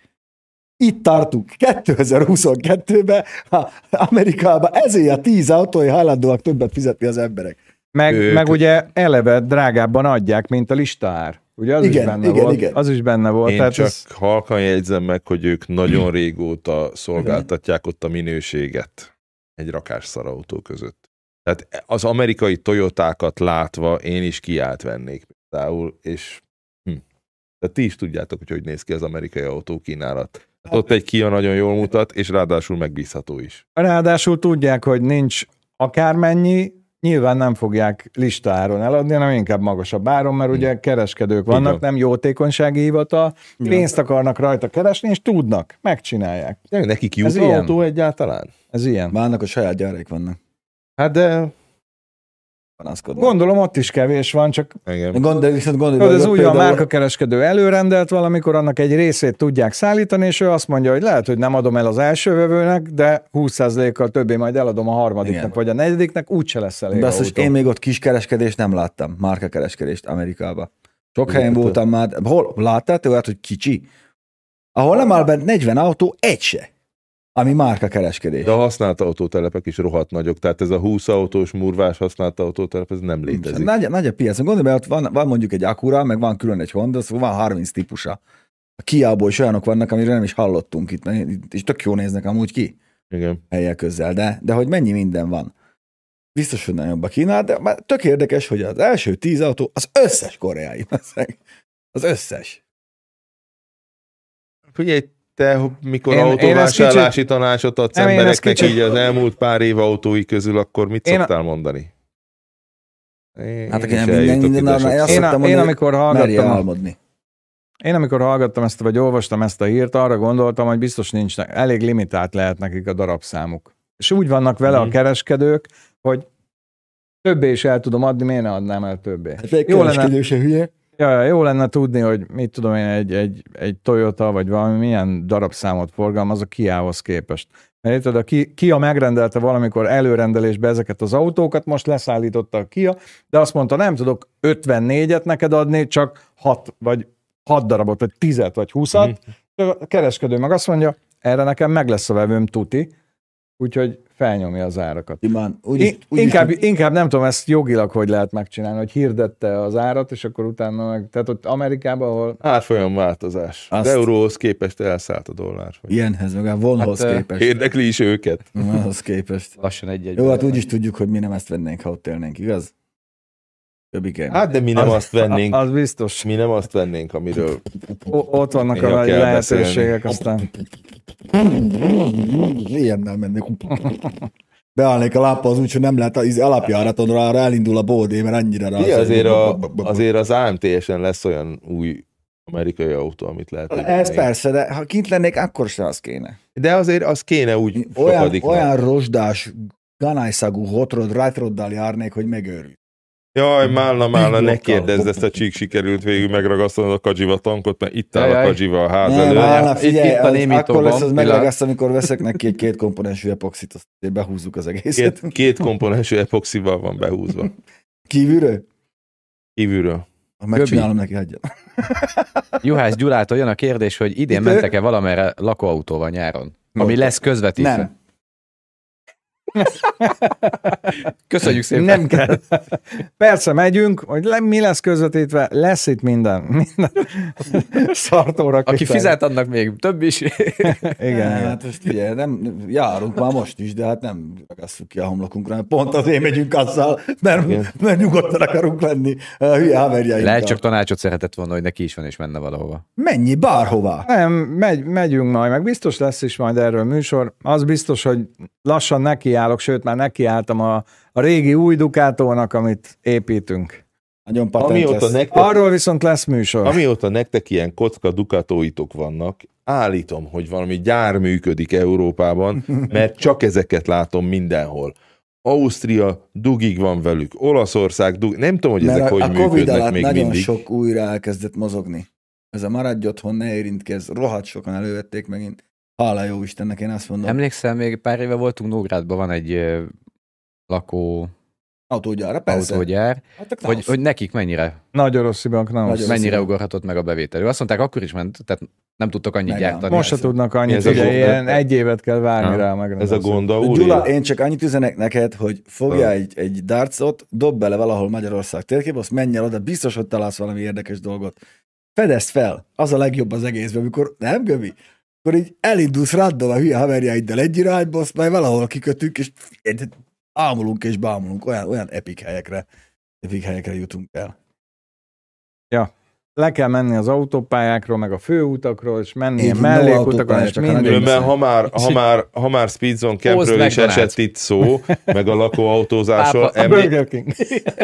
[SPEAKER 4] Itt tartunk 2022-ben, ha Amerikában ezért a 10 autói hajlandóak többet fizetni az emberek.
[SPEAKER 2] Meg,
[SPEAKER 3] Ők-
[SPEAKER 2] meg ugye eleve drágábban adják, mint a listaár. Ugye az
[SPEAKER 4] Igen,
[SPEAKER 2] is benne
[SPEAKER 4] igen,
[SPEAKER 2] volt.
[SPEAKER 4] igen.
[SPEAKER 2] Az is benne volt.
[SPEAKER 3] Én
[SPEAKER 2] tehát
[SPEAKER 3] csak
[SPEAKER 2] ez,
[SPEAKER 3] halkan jegyzem meg, hogy ők nagyon régóta szolgáltatják ott a minőséget egy rakás szarautó között. Tehát az amerikai Toyotákat látva én is kiállt vennék például, és. Tehát ti is tudjátok, hogy hogy néz ki az amerikai autó kínálat. Hát ott egy Kia nagyon jól mutat, és ráadásul megbízható is.
[SPEAKER 2] ráadásul tudják, hogy nincs akármennyi, nyilván nem fogják listáron eladni, hanem inkább magasabb áron, mert ugye kereskedők vannak,
[SPEAKER 3] van.
[SPEAKER 2] nem jótékonysági hivatal, pénzt akarnak rajta keresni, és tudnak, megcsinálják.
[SPEAKER 3] Ja, nekik
[SPEAKER 2] ilyen.
[SPEAKER 3] autó egyáltalán?
[SPEAKER 2] Ez ilyen.
[SPEAKER 4] Vannak a saját gyáraik vannak.
[SPEAKER 3] Hát de...
[SPEAKER 4] Panaszkodnak.
[SPEAKER 2] Gondolom ott is kevés van, csak.
[SPEAKER 4] Gondolj, viszont gondolj,
[SPEAKER 2] Tudod,
[SPEAKER 4] hogy
[SPEAKER 2] ez
[SPEAKER 4] ott
[SPEAKER 2] úgy a
[SPEAKER 4] például-
[SPEAKER 2] márkakereskedő előrendelt valamikor, annak egy részét tudják szállítani, és ő azt mondja, hogy lehet, hogy nem adom el az első vevőnek, de 20%-kal többé majd eladom a harmadiknak,
[SPEAKER 4] Igen.
[SPEAKER 2] vagy a negyediknek, úgyse lesz elég
[SPEAKER 4] Basszus,
[SPEAKER 2] autó.
[SPEAKER 4] én még ott kiskereskedést nem láttam, márkakereskedést Amerikába. Sok helyen
[SPEAKER 3] Igen,
[SPEAKER 4] voltam már, hol láttál te olyat, hogy kicsi? Ahol nem áll bent 40 autó, egy se, ami márkakereskedés.
[SPEAKER 3] De a használt autótelepek is rohadt nagyok, tehát ez a 20 autós murvás használt autótelep, ez nem létezik.
[SPEAKER 4] Nagy, nagy a piac. Gondolj be, ott van, van mondjuk egy Acura, meg van külön egy Honda, szóval van 30 típusa. A Kiából is olyanok vannak, amiről nem is hallottunk itt, mert- és tök jó néznek amúgy ki
[SPEAKER 3] Igen.
[SPEAKER 4] helyek közel, de, de hogy mennyi minden van. Biztos, hogy nagyobb a Kínál, de már tök érdekes, hogy az első tíz autó az összes koreai. Az összes.
[SPEAKER 3] Figyelj, te mikor
[SPEAKER 2] Én-
[SPEAKER 3] én,
[SPEAKER 2] én
[SPEAKER 3] autóvásárlási
[SPEAKER 2] kicsit-
[SPEAKER 3] tanácsot adsz
[SPEAKER 2] Nem,
[SPEAKER 3] embereknek
[SPEAKER 2] kicsit-
[SPEAKER 3] így az elmúlt pár év autói közül, akkor mit
[SPEAKER 2] Én a-
[SPEAKER 3] szoktál mondani? Én,
[SPEAKER 4] Hát
[SPEAKER 3] én
[SPEAKER 4] minden, minden,
[SPEAKER 3] ide
[SPEAKER 4] én azt
[SPEAKER 2] Én, a,
[SPEAKER 4] szoktam
[SPEAKER 2] én
[SPEAKER 4] mondani,
[SPEAKER 2] amikor hallgattam,
[SPEAKER 4] álmodni.
[SPEAKER 2] én amikor hallgattam ezt, vagy olvastam ezt a hírt, arra gondoltam, hogy biztos nincs, elég limitált lehet nekik a darabszámuk. És úgy vannak vele
[SPEAKER 3] Mhm.
[SPEAKER 2] a kereskedők, hogy többé is el tudom adni, miért ne adnám el többé?
[SPEAKER 4] Hát egy
[SPEAKER 2] Jó lenne,
[SPEAKER 4] hülye.
[SPEAKER 2] Ja, jó lenne tudni, hogy mit tudom én, egy, egy, egy Toyota, vagy valami milyen darabszámot forgalmaz a Kia-hoz képest. Mert érted, a Ki- Kia megrendelte valamikor előrendelésbe ezeket az autókat, most leszállította a Kia, de azt mondta, nem tudok 54-et neked adni, csak 6 vagy 6 darabot, vagy 10 vagy 20-at. A kereskedő meg azt mondja, erre nekem meg lesz a vevőm tuti, úgyhogy felnyomja az árakat.
[SPEAKER 4] Simán, úgyis,
[SPEAKER 2] In,
[SPEAKER 4] úgyis,
[SPEAKER 2] inkább, inkább nem tudom ezt jogilag hogy lehet megcsinálni, hogy hirdette az árat, és akkor utána meg, tehát ott Amerikában, ahol
[SPEAKER 3] Árfolyam változás.
[SPEAKER 4] Azt-
[SPEAKER 3] Az euróhoz képest elszállt a dollár.
[SPEAKER 4] Ilyenhez, meg a vonhoz
[SPEAKER 1] Hát, ö,
[SPEAKER 4] képest.
[SPEAKER 3] Érdekli is őket.
[SPEAKER 4] Vonhoz képest.
[SPEAKER 1] Lassan egy-egy.
[SPEAKER 4] Jó, hát úgy is tudjuk, hogy mi nem ezt vennénk, ha ott élnénk, igaz? Többikén.
[SPEAKER 3] Hát de mi nem azt vennénk,
[SPEAKER 2] az biztos.
[SPEAKER 3] mi nem azt vennénk, amiről
[SPEAKER 2] O- ott vannak a lehetőségek, aztán
[SPEAKER 4] Ilyennel mennék. Beállnék a láppa úgy, hogy nem lehet az alapjáratonra, arra elindul a bódé, mert annyira rá.
[SPEAKER 3] Mi azért, a, azért az AMT-esen lesz olyan új amerikai autó, amit lehet.
[SPEAKER 4] Ez persze, de ha kint lennék, akkor se az kéne.
[SPEAKER 3] De azért az kéne úgy
[SPEAKER 4] Olyan, olyan rozsdás, ganályszagú hotrod, rátroddal járnék, hogy megőrülj.
[SPEAKER 3] Jaj, málna, málna, ne kérdezz, ezt a csík sikerült végül megragasztanod a Kadzsiva tankot, mert itt áll a. Kadzsiva a ház előtt.
[SPEAKER 1] Itt-
[SPEAKER 4] figyelj,
[SPEAKER 1] itt a némítóban,
[SPEAKER 4] akkor lesz az megragaszt, amikor veszek neki egy két komponensű epoxit, azt behúzzuk az egészet.
[SPEAKER 3] Két, két komponensű epoxival van behúzva.
[SPEAKER 4] Kívülről?
[SPEAKER 3] Kívülről.
[SPEAKER 4] Megcsinálom neki, hagyja.
[SPEAKER 1] Juhász Gyulától jön a kérdés, hogy idén mentek-e valamerre lakóautóval nyáron? Ami lesz közvetítve.
[SPEAKER 4] Nem.
[SPEAKER 1] Köszönjük szépen.
[SPEAKER 2] nem kell. Persze megyünk, hogy le, mi lesz közvetítve, lesz itt minden. minden. Szartóra
[SPEAKER 1] Aki fizet, annak még több is.
[SPEAKER 2] Igen,
[SPEAKER 4] hát most ugye nem, járunk már most is, de hát nem ragasszuk ki a homlokunkra, mert pont azért megyünk azzal, mert, mert nyugodtan akarunk lenni a hülye haverjainkkal.
[SPEAKER 1] Lehet csak tanácsot szeretett volna, hogy neki is van és menne valahova.
[SPEAKER 4] Mennyi, bárhová.
[SPEAKER 2] Nem, megy, megyünk majd, meg biztos lesz is majd erről műsor. Az biztos, hogy lassan nekiállok, sőt már nekiálltam a, a régi új Ducatónak, amit építünk.
[SPEAKER 4] Nagyon
[SPEAKER 3] Amióta
[SPEAKER 4] lesz.
[SPEAKER 3] nektek,
[SPEAKER 2] Arról viszont lesz műsor.
[SPEAKER 3] amióta nektek ilyen kocka dukatóitok vannak, állítom, hogy valami gyár működik Európában, mert csak ezeket látom mindenhol. Ausztria dugig van velük, Olaszország dugig, nem tudom, hogy
[SPEAKER 4] Mert
[SPEAKER 3] ezek
[SPEAKER 4] a,
[SPEAKER 3] hogy
[SPEAKER 4] a Covid
[SPEAKER 3] működnek
[SPEAKER 4] alatt
[SPEAKER 3] még
[SPEAKER 4] nagyon
[SPEAKER 3] mindig.
[SPEAKER 4] sok újra elkezdett mozogni. Ez a maradj otthon, ne érintkezz, rohadt sokan elővették megint. Hála jó Istennek, én azt mondom.
[SPEAKER 1] Emlékszel, még pár éve voltunk Nógrádban, van egy ö, lakó
[SPEAKER 4] Autógyára, persze.
[SPEAKER 1] autógyár,
[SPEAKER 4] Hát
[SPEAKER 1] hogy, hogy nekik mennyire,
[SPEAKER 2] Nagy oroszibak, nem.
[SPEAKER 4] Nagy
[SPEAKER 1] mennyire ugorhatott meg a bevétel. Ő azt mondták, akkor is ment, tehát nem tudtok annyit
[SPEAKER 4] Megáll.
[SPEAKER 1] gyártani.
[SPEAKER 2] Most se tudnak annyit,
[SPEAKER 3] ez
[SPEAKER 2] ugye ilyen egy évet kell várni
[SPEAKER 1] Ha.
[SPEAKER 2] rá
[SPEAKER 3] Ez a gond.
[SPEAKER 4] Gyula, én csak annyit üzenek neked, hogy fogjál
[SPEAKER 3] Ha.
[SPEAKER 4] egy, egy dartsot, dob bele valahol Magyarország térképbe, azt menj el oda, biztos, hogy találsz valami érdekes dolgot. Fedezd fel, az a legjobb az egészben, amikor, nem Göbi? Akkor így elindulsz ráddal a hülye haverjaiddal egy irányba, azt majd valahol kikötünk, és ámulunk és bámulunk, olyan, olyan epik helyekre, epik helyekre jutunk el.
[SPEAKER 2] Le kell menni az autópályákról, meg a főutakról, és menni
[SPEAKER 4] Így van,
[SPEAKER 2] mellékutakon, és
[SPEAKER 4] a
[SPEAKER 2] mindig.
[SPEAKER 3] Különben, ha már, ha már, ha már Speedzone Campről is esett itt szó, meg a lakóautózásról,
[SPEAKER 2] A
[SPEAKER 3] emlé-
[SPEAKER 2] Burger King.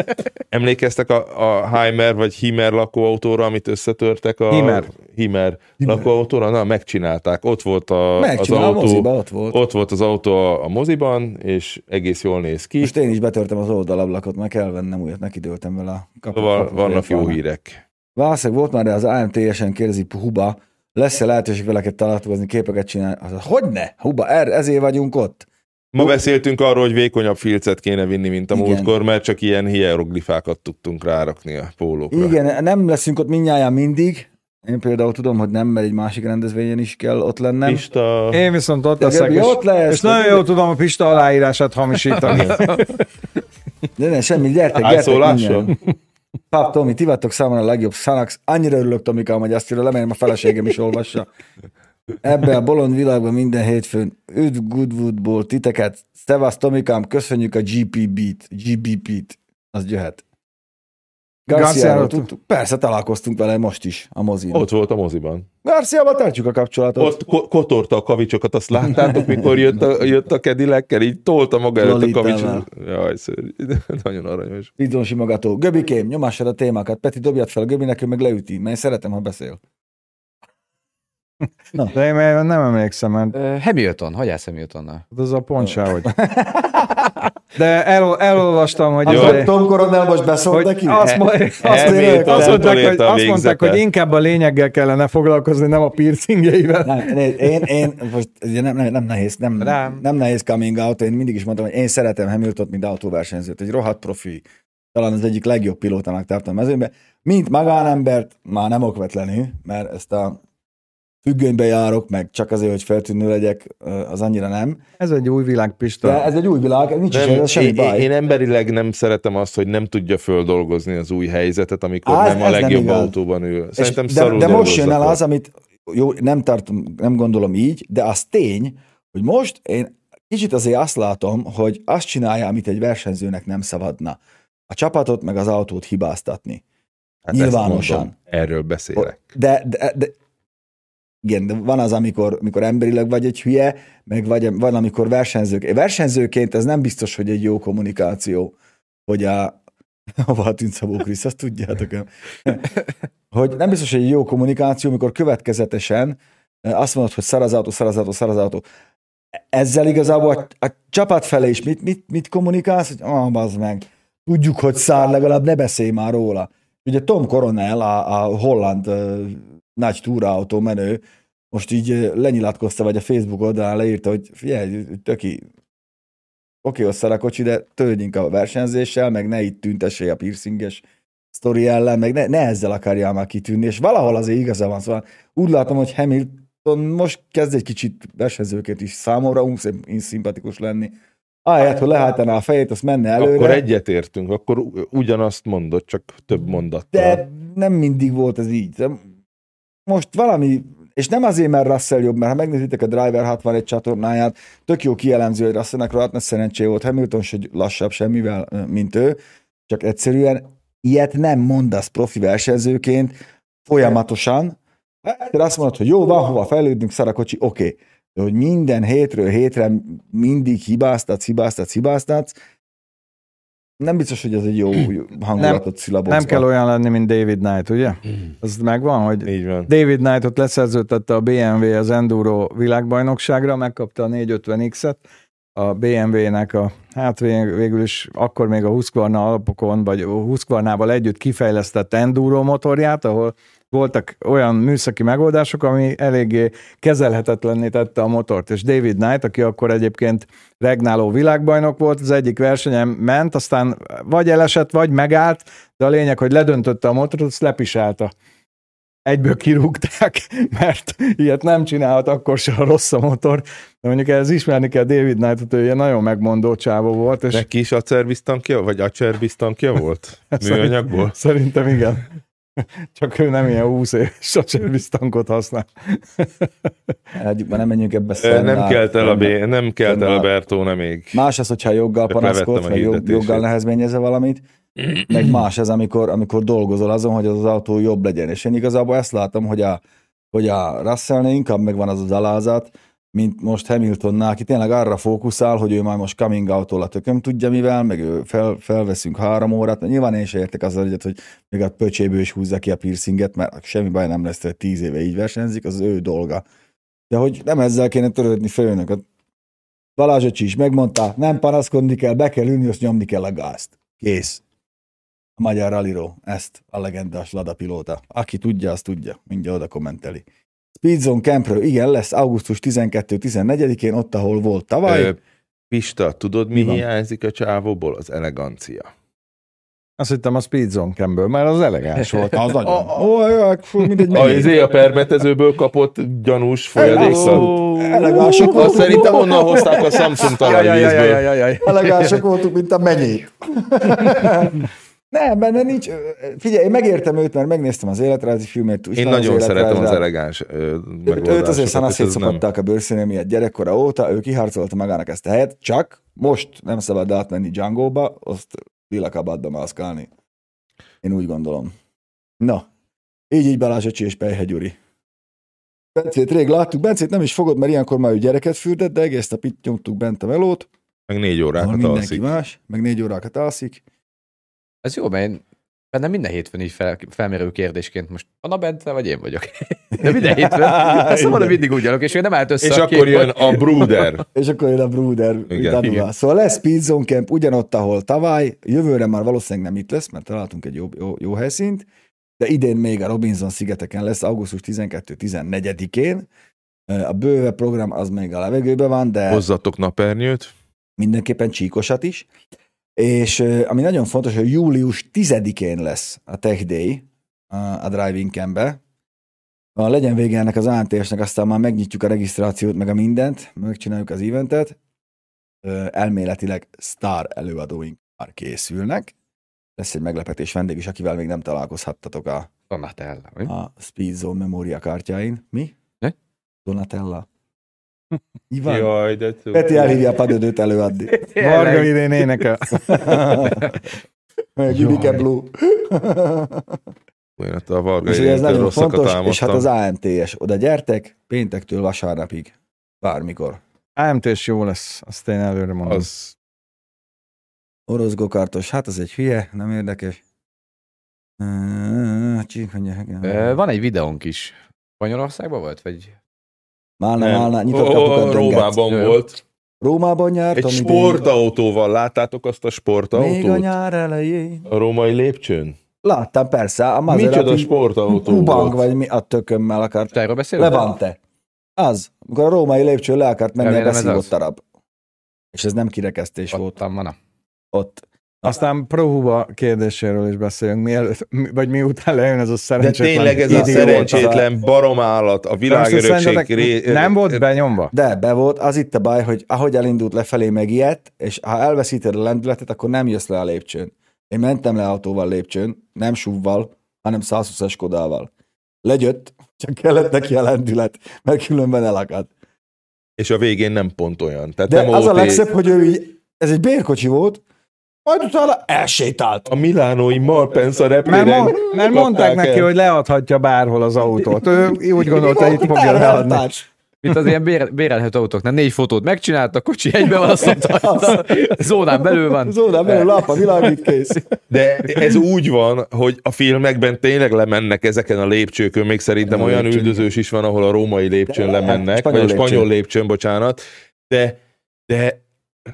[SPEAKER 3] emlékeztek a, a Heimer vagy Himer lakóautóra, amit összetörtek a
[SPEAKER 2] Himer.
[SPEAKER 3] Himer
[SPEAKER 4] Himer.
[SPEAKER 3] lakóautóra? Na, megcsinálták. Ott volt a, az
[SPEAKER 4] a
[SPEAKER 3] autó,
[SPEAKER 4] moziba ott volt.
[SPEAKER 3] ott volt az autó a, a moziban, és egész jól néz ki.
[SPEAKER 4] Most én is betörtem az oldalablakot, meg kell vennem újat, neki dőltem vele a kapu,
[SPEAKER 3] Szóval
[SPEAKER 4] kapu
[SPEAKER 3] vannak jó hírek.
[SPEAKER 4] Valószínűleg volt már, de az AMT-esen kérdezi Huba, lesz-e lehetőség veleket találkozni, képeket csinálni? Az, hogyne? Huba, er, ezért vagyunk ott.
[SPEAKER 3] Ma
[SPEAKER 4] Jó.
[SPEAKER 3] beszéltünk arról, hogy vékonyabb filcet kéne vinni, mint a
[SPEAKER 4] Igen.
[SPEAKER 3] múltkor, mert csak ilyen hieroglifákat tudtunk rárakni a pólókra.
[SPEAKER 4] Igen, nem leszünk ott mindnyáján mindig. Én például tudom, hogy nem, mert egy másik rendezvényen is kell ott lennem.
[SPEAKER 3] Pista...
[SPEAKER 2] Én viszont ott
[SPEAKER 4] De
[SPEAKER 2] leszek, és,
[SPEAKER 4] ott lesz,
[SPEAKER 2] és nagyon jól tudom a Pista aláírását hamisítani.
[SPEAKER 4] De nem, semmi, gyertek, gyertek? Pap, Tomi, ti vagytok számomra a legjobb Szanax. Annyira örülök, Tomikám, hogy azt lemegyem, a feleségem is olvassa. Ebbe a bolond világban minden hétfőn üdv Goodwoodból titeket. Szevasz, Tomikám, köszönjük a GP-t, GBP-t. Az jöhet. Garciáról tudtuk. Persze, találkoztunk vele most is a mozin.
[SPEAKER 3] Ott volt a moziban.
[SPEAKER 4] Garciával tartjuk a kapcsolatot.
[SPEAKER 3] Ott ko- kotorta a kavicsokat, azt láttátok, mikor jött a, jött a kedilekkel, így tolta maga előtt a kavicsot. Jaj. Nagyon aranyos.
[SPEAKER 4] Pizzon simogató. Göbikém, nyomássad a témákat. Peti, dobjad fel a Göbinek, ő meg leüti, mert én szeretem, ha beszél.
[SPEAKER 2] De én nem emlékszem, mert
[SPEAKER 1] Ö, Hamilton, hagyjál Hamiltonnal.
[SPEAKER 2] az a pont se, hogy de el, elolvastam, hogy...
[SPEAKER 3] Jó.
[SPEAKER 2] izé-
[SPEAKER 4] Tom Coronel most beszólt
[SPEAKER 2] hogy
[SPEAKER 4] neki?
[SPEAKER 2] azt, mondták, azt, mondták, hogy, azt mondták, hogy inkább a lényeggel kellene foglalkozni, nem a piercingjeivel.
[SPEAKER 4] Nem, én, én most ugye nem, nem, nem, nehéz, nem,
[SPEAKER 2] Rám.
[SPEAKER 4] nem nehéz coming out, én mindig is mondtam, hogy én szeretem Hamilton, mint autóversenyzőt, egy rohadt profi, talán az egyik legjobb pilótának tartom a mezőnybe, mint magánembert, már nem okvetlenül, mert ezt a függönybe járok, meg csak azért, hogy feltűnő legyek, az annyira nem.
[SPEAKER 2] Ez egy új világ, Pista.
[SPEAKER 4] De ez egy új világ, nincs is
[SPEAKER 3] Nem,
[SPEAKER 4] ez semmi
[SPEAKER 3] én,
[SPEAKER 4] baj.
[SPEAKER 3] én emberileg nem szeretem azt, hogy nem tudja földolgozni az új helyzetet, amikor
[SPEAKER 4] Á,
[SPEAKER 3] nem a
[SPEAKER 4] nem
[SPEAKER 3] legjobb
[SPEAKER 4] igaz.
[SPEAKER 3] autóban ül.
[SPEAKER 4] És
[SPEAKER 3] Szerintem
[SPEAKER 4] de, de most jön el az, amit jó, nem, tartom, nem gondolom így, de az tény, hogy most én kicsit azért azt látom, hogy azt csinálja, amit egy versenyzőnek nem szabadna. A csapatot meg az autót hibáztatni.
[SPEAKER 3] Hát ezt
[SPEAKER 4] nyilvánosan.
[SPEAKER 3] mondom, erről beszélek.
[SPEAKER 4] De, de, de igen, de van az, amikor, amikor emberileg vagy egy hülye, meg vagy, van, amikor versenyzők. Versenyzőként ez nem biztos, hogy egy jó kommunikáció, hogy a hova tűnt Szabó Krisz, azt tudjátok -e? hogy nem biztos, hogy egy jó kommunikáció, amikor következetesen eh, azt mondod, hogy szar az autó, szar az autó, szar az autó. Ezzel igazából a, a csapat fele is mit, mit, mit kommunikálsz, hogy ah, bazd meg, tudjuk, hogy szár, legalább ne beszélj már róla. Ugye Tom Coronel, a, a holland uh, nagy túraautó menő, most így uh, lenyilatkozta, vagy a Facebook oldalán leírta, hogy figyelj, töki, oké, szar a kocsi, de törődjünk a versenyzéssel, meg ne itt tüntessél a piercinges sztori ellen, meg ne, ne ezzel akarjál már kitűnni, és valahol azért igaza van, szóval úgy látom, hogy Hamilton most kezd egy kicsit versenyzőként is számomra szimpatikus lenni. Ahelyett, hogy lehajtaná a fejét, azt menne előre.
[SPEAKER 3] Akkor egyetértünk, akkor ugyanazt mondod, csak több mondattal.
[SPEAKER 4] De nem mindig volt ez így. De Most valami, és nem azért, mert Russell jobb, mert ha megnézitek a Driver 61 csatornáját, tök jó kielemző, hogy Russellnek rohadt nagy szerencsé volt, Hamilton se lassabb semmivel, mint ő, csak egyszerűen ilyet nem mondasz profi versenyzőként folyamatosan. Hát azt mondod, hogy jó, van hova fejlődnünk, szar a kocsi, oké. Okay. De hogy minden hétről hétre mindig hibáztatsz, hibáztatsz, hibáztatsz, nem biztos, hogy ez egy jó hangulatot szilabozva.
[SPEAKER 2] Nem kell olyan lenni, mint David Knight, ugye? Az megvan, hogy
[SPEAKER 3] Így van.
[SPEAKER 2] David Knightot leszerződtette a BMW az Enduro világbajnokságra, megkapta a 450X-et, a BMW-nek a, hát vég- végül is akkor még a Husqvarna alapokon, vagy a Husqvarnával együtt kifejlesztett Enduro motorját, ahol voltak olyan műszaki megoldások, ami eléggé kezelhetetlenné tette a motort, és David Knight, aki akkor egyébként regnáló világbajnok volt, az egyik versenyen ment, aztán vagy elesett, vagy megállt, de a lényeg, hogy ledöntötte a motort, azt lepisálta. Egyből kirúgták, mert ilyet nem csinálhat akkor se, ha rossz a motor. De mondjuk ez ismerni kell David Knightot, ő ilyen nagyon megmondó csávó volt, és
[SPEAKER 3] Neki is acerbisztankja, vagy acerbisztankja volt? Műanyagból?
[SPEAKER 2] Szerintem igen. Csak ő nem ilyen 20 éves acerbisztankot használ.
[SPEAKER 4] Hagyjuk, már nem menjünk ebbe szembe.
[SPEAKER 3] Nem kelt el a, B, nem kelt el a. Bertóne még.
[SPEAKER 4] Más az, hogyha joggal panaszkodsz,
[SPEAKER 3] a
[SPEAKER 4] vagy jog, joggal nehezményezze valamit, meg más ez, amikor, amikor dolgozol azon, hogy az, az autó jobb legyen. És én igazából ezt látom, hogy a, hogy a Russellnél inkább megvan az az alázat, mint most Hamiltonnál, aki tényleg arra fókuszál, hogy ő majd most coming out a tököm tudja mivel, meg ő fel, felveszünk három órát, mert nyilván én sem értek azzal egyet, hogy még a pöcséből is húzza ki a piercinget, mert semmi baj nem lesz, hogy tíz éve így versenyzik, az az ő dolga. De hogy nem ezzel kéne törődni főnök. Balázs is megmondta, nem panaszkodni kell, be kell ülni, azt nyomni kell a gázt. Kész. A magyar ralliró, ezt a legendás Lada pilóta. Aki tudja, azt tudja. Mindjárt oda kommenteli. Speedzone Campről, igen, lesz augusztus 12-14-én, ott, ahol volt tavaly.
[SPEAKER 3] Ö, Pista, tudod mi,
[SPEAKER 4] Mi
[SPEAKER 3] hiányzik a csávóból? Az elegancia.
[SPEAKER 2] Azt hittem a Speedzone Camből, mert az elegáns volt.
[SPEAKER 4] az nagyon. Fú, mindegy,
[SPEAKER 3] A,
[SPEAKER 4] mennyi.
[SPEAKER 3] izé a permetezőből kapott gyanús folyadékszal.
[SPEAKER 4] Elegánsok
[SPEAKER 3] Azt
[SPEAKER 4] voltunk,
[SPEAKER 3] szerintem onnan hozták a Samsung talajvízből.
[SPEAKER 2] jaj.
[SPEAKER 4] elegánsok voltunk, mint a menyék. Nem, benne nincs. Figyelj, én megértem őt, mert megnéztem az életrajzi filmét.
[SPEAKER 3] Én
[SPEAKER 4] ismerem az
[SPEAKER 3] nagyon szeretem az elegáns ö,
[SPEAKER 4] Őt,
[SPEAKER 3] megoldásokat.
[SPEAKER 4] azért szana
[SPEAKER 3] és ez nem-
[SPEAKER 4] a bőrszíne miatt gyerekkora óta, ő kiharcolta magának ezt a helyet, csak most nem szabad átmenni Django-ba, azt lilakabadba mászkálni. Én úgy gondolom. Na, így így Balázs öcsi és Pejhe Gyuri. Bencét rég láttuk, Bencét nem is fogod, mert ilyenkor már ő gyereket fürdet, de egész nap itt nyomtuk bent a melót,
[SPEAKER 3] Meg négy órákat
[SPEAKER 4] mindenki
[SPEAKER 3] alszik.
[SPEAKER 4] más, meg négy órákat alszik.
[SPEAKER 1] Ez jó, mert én bennem minden hétfőn így fel, felmerül kérdésként, most a Bence vagy én vagyok. De minden hétfőn. Ezt szóval mindig úgy állok, és én nem állt össze
[SPEAKER 3] És
[SPEAKER 1] a
[SPEAKER 3] akkor jön a Bruder.
[SPEAKER 4] És akkor jön a Bruder.
[SPEAKER 3] Igen.
[SPEAKER 4] Igen. Szóval lesz Speedzone Camp ugyanott, ahol tavaly, jövőre már valószínűleg nem itt lesz, mert találtunk egy jó, jó, jó helyszínt, de idén még a Robinson szigeteken lesz, augusztus 12-14-én. A bőve program az még a levegőben van, de
[SPEAKER 3] Hozzatok napernyőt.
[SPEAKER 4] mindenképpen csíkosat is. És ami nagyon fontos, hogy július 10-én lesz a Tech Day a, Driving Campbe. Ha legyen vége ennek az ANTS-nek, aztán már megnyitjuk a regisztrációt, meg a mindent, megcsináljuk az eventet. Elméletileg sztár előadóink már készülnek. Lesz egy meglepetés vendég is, akivel még nem találkozhattatok a,
[SPEAKER 1] Donatella. mi?
[SPEAKER 4] a Speed Zone memória kártyáin. Mi?
[SPEAKER 1] Ne?
[SPEAKER 4] Donatella. Ivan.
[SPEAKER 3] Jaj, de tú.
[SPEAKER 4] Peti elhívja a padödőt előadni.
[SPEAKER 2] Varga idén énekel.
[SPEAKER 4] Judike Blue.
[SPEAKER 3] Én a Varga
[SPEAKER 4] És ez nagyon fontos, és hát az. AMTS. Oda gyertek, péntektől vasárnapig. Bármikor.
[SPEAKER 2] AMT-s jó lesz, azt én előre mondom.
[SPEAKER 3] Az
[SPEAKER 4] Orosz gokartos, hát az egy hülye, nem érdekes.
[SPEAKER 1] Van egy videónk is. Spanyolországban volt? Vagy
[SPEAKER 4] Málna,
[SPEAKER 3] nem.
[SPEAKER 4] málna, nyitott kapukat.
[SPEAKER 3] Rómában
[SPEAKER 1] Jó.
[SPEAKER 3] volt.
[SPEAKER 4] Rómában nyártam.
[SPEAKER 3] Egy sportautóval láttátok azt a
[SPEAKER 4] Még a
[SPEAKER 3] sportautót?
[SPEAKER 4] nyár elején.
[SPEAKER 3] A római lépcsőn?
[SPEAKER 4] Láttam persze, a
[SPEAKER 3] Micsoda
[SPEAKER 4] Maserati
[SPEAKER 3] sportautó
[SPEAKER 4] Kubang,
[SPEAKER 3] volt?
[SPEAKER 4] vagy mi a tökömmel akart.
[SPEAKER 1] te erről beszélünk?
[SPEAKER 4] Levante. Az, amikor a római lépcső le akart menni a
[SPEAKER 1] Remélem
[SPEAKER 4] beszívott darab. És ez nem kirekesztés volt
[SPEAKER 1] Ott van.
[SPEAKER 4] ott.
[SPEAKER 2] Aztán Prohuba kérdéséről is beszélünk, mielőtt, mi- vagy miután lejön ez a
[SPEAKER 3] De
[SPEAKER 2] szerencsétlen
[SPEAKER 3] tényleg ez a
[SPEAKER 2] idióta.
[SPEAKER 3] szerencsétlen baromállat, a világörökség ré...
[SPEAKER 2] Nem volt benyomva?
[SPEAKER 4] De be volt, az itt a baj, hogy ahogy elindult lefelé megijedt, és ha elveszíted a lendületet, akkor nem jössz le a lépcsőn. Én mentem le autóval lépcsőn, nem SUV-val, hanem 120-as Kodával. Legyött, csak kellett neki a lendület, mert különben elakadt.
[SPEAKER 3] És a végén nem pont olyan. Tehát
[SPEAKER 4] De
[SPEAKER 3] nem
[SPEAKER 4] az a
[SPEAKER 3] OT.
[SPEAKER 4] legszebb, hogy ő így, ez egy bérkocsi volt, majd utána elsétált.
[SPEAKER 3] A milánói Malpensa
[SPEAKER 2] Mert,
[SPEAKER 3] reptéren
[SPEAKER 2] mond, mert mondták neki,
[SPEAKER 3] el.
[SPEAKER 2] hogy leadhatja bárhol az autót. Ő úgy gondolta, itt fogja leadni.
[SPEAKER 1] Mint az ilyen bér, bérelhető autóknál négy fotót megcsinált, a kocsi egybe van, azt mondta, zónán belül van.
[SPEAKER 4] Zónán belül lap a világít kész.
[SPEAKER 3] De ez úgy van, hogy a filmekben tényleg lemennek ezeken a lépcsőkön, még szerintem olyan
[SPEAKER 4] lépcsőn.
[SPEAKER 3] üldözős is van, ahol a római lépcsőn
[SPEAKER 4] De,
[SPEAKER 3] lemennek,
[SPEAKER 4] spanyol
[SPEAKER 3] vagy a spanyol
[SPEAKER 4] lépcsőn.
[SPEAKER 3] lépcsőn, bocsánat, de, de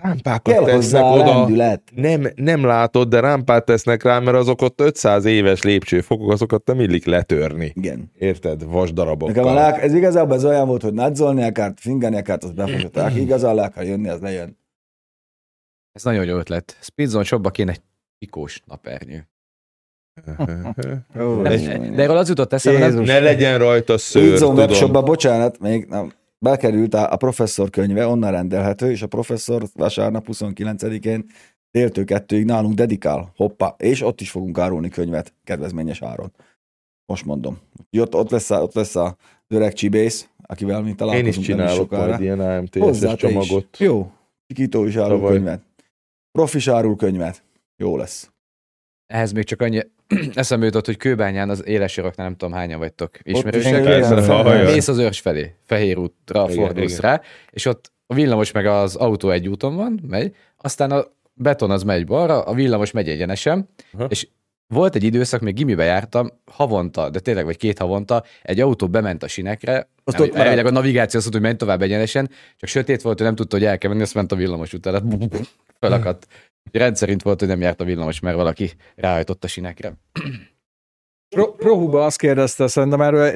[SPEAKER 3] rámpákat
[SPEAKER 4] Kell
[SPEAKER 3] tesznek oda,
[SPEAKER 4] lendület.
[SPEAKER 3] nem, nem látod, de rámpát tesznek rá, mert azok ott 500 éves lépcsőfokok, azokat nem illik letörni.
[SPEAKER 4] Igen.
[SPEAKER 3] Érted?
[SPEAKER 4] Nekem a lelk, ez igazából az olyan volt, hogy nadzolni akart, fingani akart, az befogották. Igazán le akar jönni, az lejön.
[SPEAKER 1] Ez nagyon jó ötlet. Speedzone shopba kéne egy pikós napernyő.
[SPEAKER 2] Ó,
[SPEAKER 1] Nem,
[SPEAKER 4] Egy-
[SPEAKER 1] de erről az jutott eszembe,
[SPEAKER 3] ne legyen rajta szőr,
[SPEAKER 4] Speedzone webshopba, bocsánat, még nem, bekerült a, a professzor könyve, onnan rendelhető, és a professzor vasárnap 29-én déltől kettőig nálunk dedikál, hoppá, és ott is fogunk árulni könyvet kedvezményes áron. Most mondom. Ott, ott, lesz, a, ott lesz a öreg csibész, akivel mi
[SPEAKER 3] Én
[SPEAKER 4] találkozunk
[SPEAKER 3] is
[SPEAKER 4] nem
[SPEAKER 3] csinálok majd ilyen AMTS-es
[SPEAKER 4] is.
[SPEAKER 3] csomagot.
[SPEAKER 4] Jó. Sikító is árul
[SPEAKER 3] Tavaly.
[SPEAKER 4] könyvet. Profi is árul könyvet. Jó lesz.
[SPEAKER 1] ehhez még csak annyi eszembe jutott, hogy Kőbányán az éles öröknél nem tudom hányan vagytok
[SPEAKER 4] is
[SPEAKER 1] ismerősek. Mész az őrs felé, Fehér útra
[SPEAKER 3] Igen,
[SPEAKER 1] fordulsz
[SPEAKER 3] igen.
[SPEAKER 1] rá, és ott a villamos meg az autó egy úton van, megy, aztán a beton az megy balra, a villamos megy egyenesen,
[SPEAKER 3] Aha.
[SPEAKER 1] és volt egy időszak, még gimibe jártam, havonta, de tényleg vagy két havonta, egy autó bement a sinekre,
[SPEAKER 4] Azt
[SPEAKER 1] nem,
[SPEAKER 4] ott
[SPEAKER 1] elvileg a navigáció azt mondta, hogy menj tovább egyenesen, csak sötét volt, hogy nem tudta, hogy el kell menni, azt ment a villamos után, felakadt. Rendszerint volt, hogy nem járt a villamos, mert valaki ráhajtott a sinekre.
[SPEAKER 2] Pro, Prohuba azt kérdezte, szerintem erről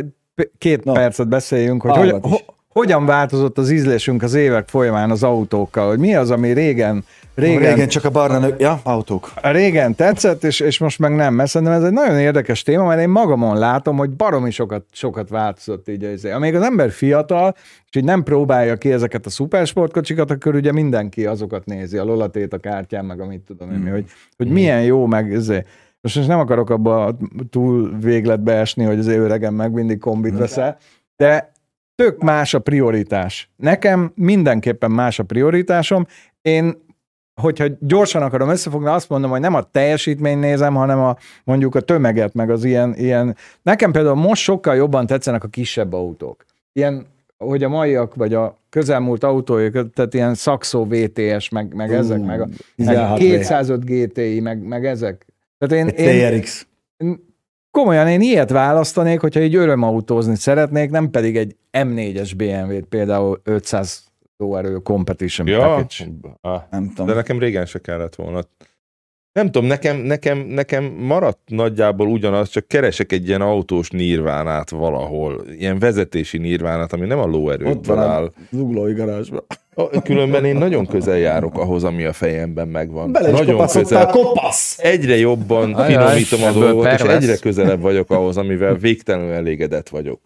[SPEAKER 2] két
[SPEAKER 4] Na.
[SPEAKER 2] percet beszéljünk, hogy hogy, ho, hogyan változott az ízlésünk az évek folyamán az autókkal, hogy mi az, ami régen, régen,
[SPEAKER 4] Régen, csak a barna nő... Ja, autók.
[SPEAKER 2] régen tetszett, és, és most meg nem, mert szerintem ez egy nagyon érdekes téma, mert én magamon látom, hogy baromi sokat, sokat változott így. az- Amíg az ember fiatal, és így nem próbálja ki ezeket a szupersportkocsikat, akkor ugye mindenki azokat nézi, a lolatét a kártyán, meg amit tudom én, mi, hogy, hogy milyen jó, meg ezért. Most, most nem akarok abba a túl végletbe esni, hogy az öregen meg mindig kombit veszel, de tök más a prioritás. Nekem mindenképpen más a prioritásom. Én hogyha gyorsan akarom összefogni, azt mondom, hogy nem a teljesítményt nézem, hanem a, mondjuk a tömeget, meg az ilyen, ilyen... Nekem például most sokkal jobban tetszenek a kisebb autók. Ilyen, hogy a maiak, vagy a közelmúlt autójuk, tehát ilyen Saxo VTS, meg, meg ezek, meg, a, meg
[SPEAKER 4] 16 V.
[SPEAKER 2] 205 GTI, meg, meg ezek. Tehát én,
[SPEAKER 4] Egy
[SPEAKER 2] én,
[SPEAKER 4] TRX.
[SPEAKER 2] komolyan én ilyet választanék, hogyha így örömautózni szeretnék, nem pedig egy M4-es BMW-t, például 500 lóerő competition
[SPEAKER 3] Ja,
[SPEAKER 2] package.
[SPEAKER 3] ah,
[SPEAKER 4] Nem tudom.
[SPEAKER 3] de nekem régen se kellett volna. Nem tudom, nekem, nekem, nekem maradt nagyjából ugyanaz, csak keresek egy ilyen autós nirvánát valahol, ilyen vezetési nirvánát, ami nem a
[SPEAKER 4] van
[SPEAKER 3] áll.
[SPEAKER 4] zuglói garázsban.
[SPEAKER 3] Különben én nagyon közel járok ahhoz, ami a fejemben megvan.
[SPEAKER 4] Bele
[SPEAKER 3] nagyon
[SPEAKER 4] kopaszottál, kopasz!
[SPEAKER 3] Egyre jobban finomítom a dolgot, és egyre közelebb vagyok ahhoz, amivel végtelenül elégedett vagyok.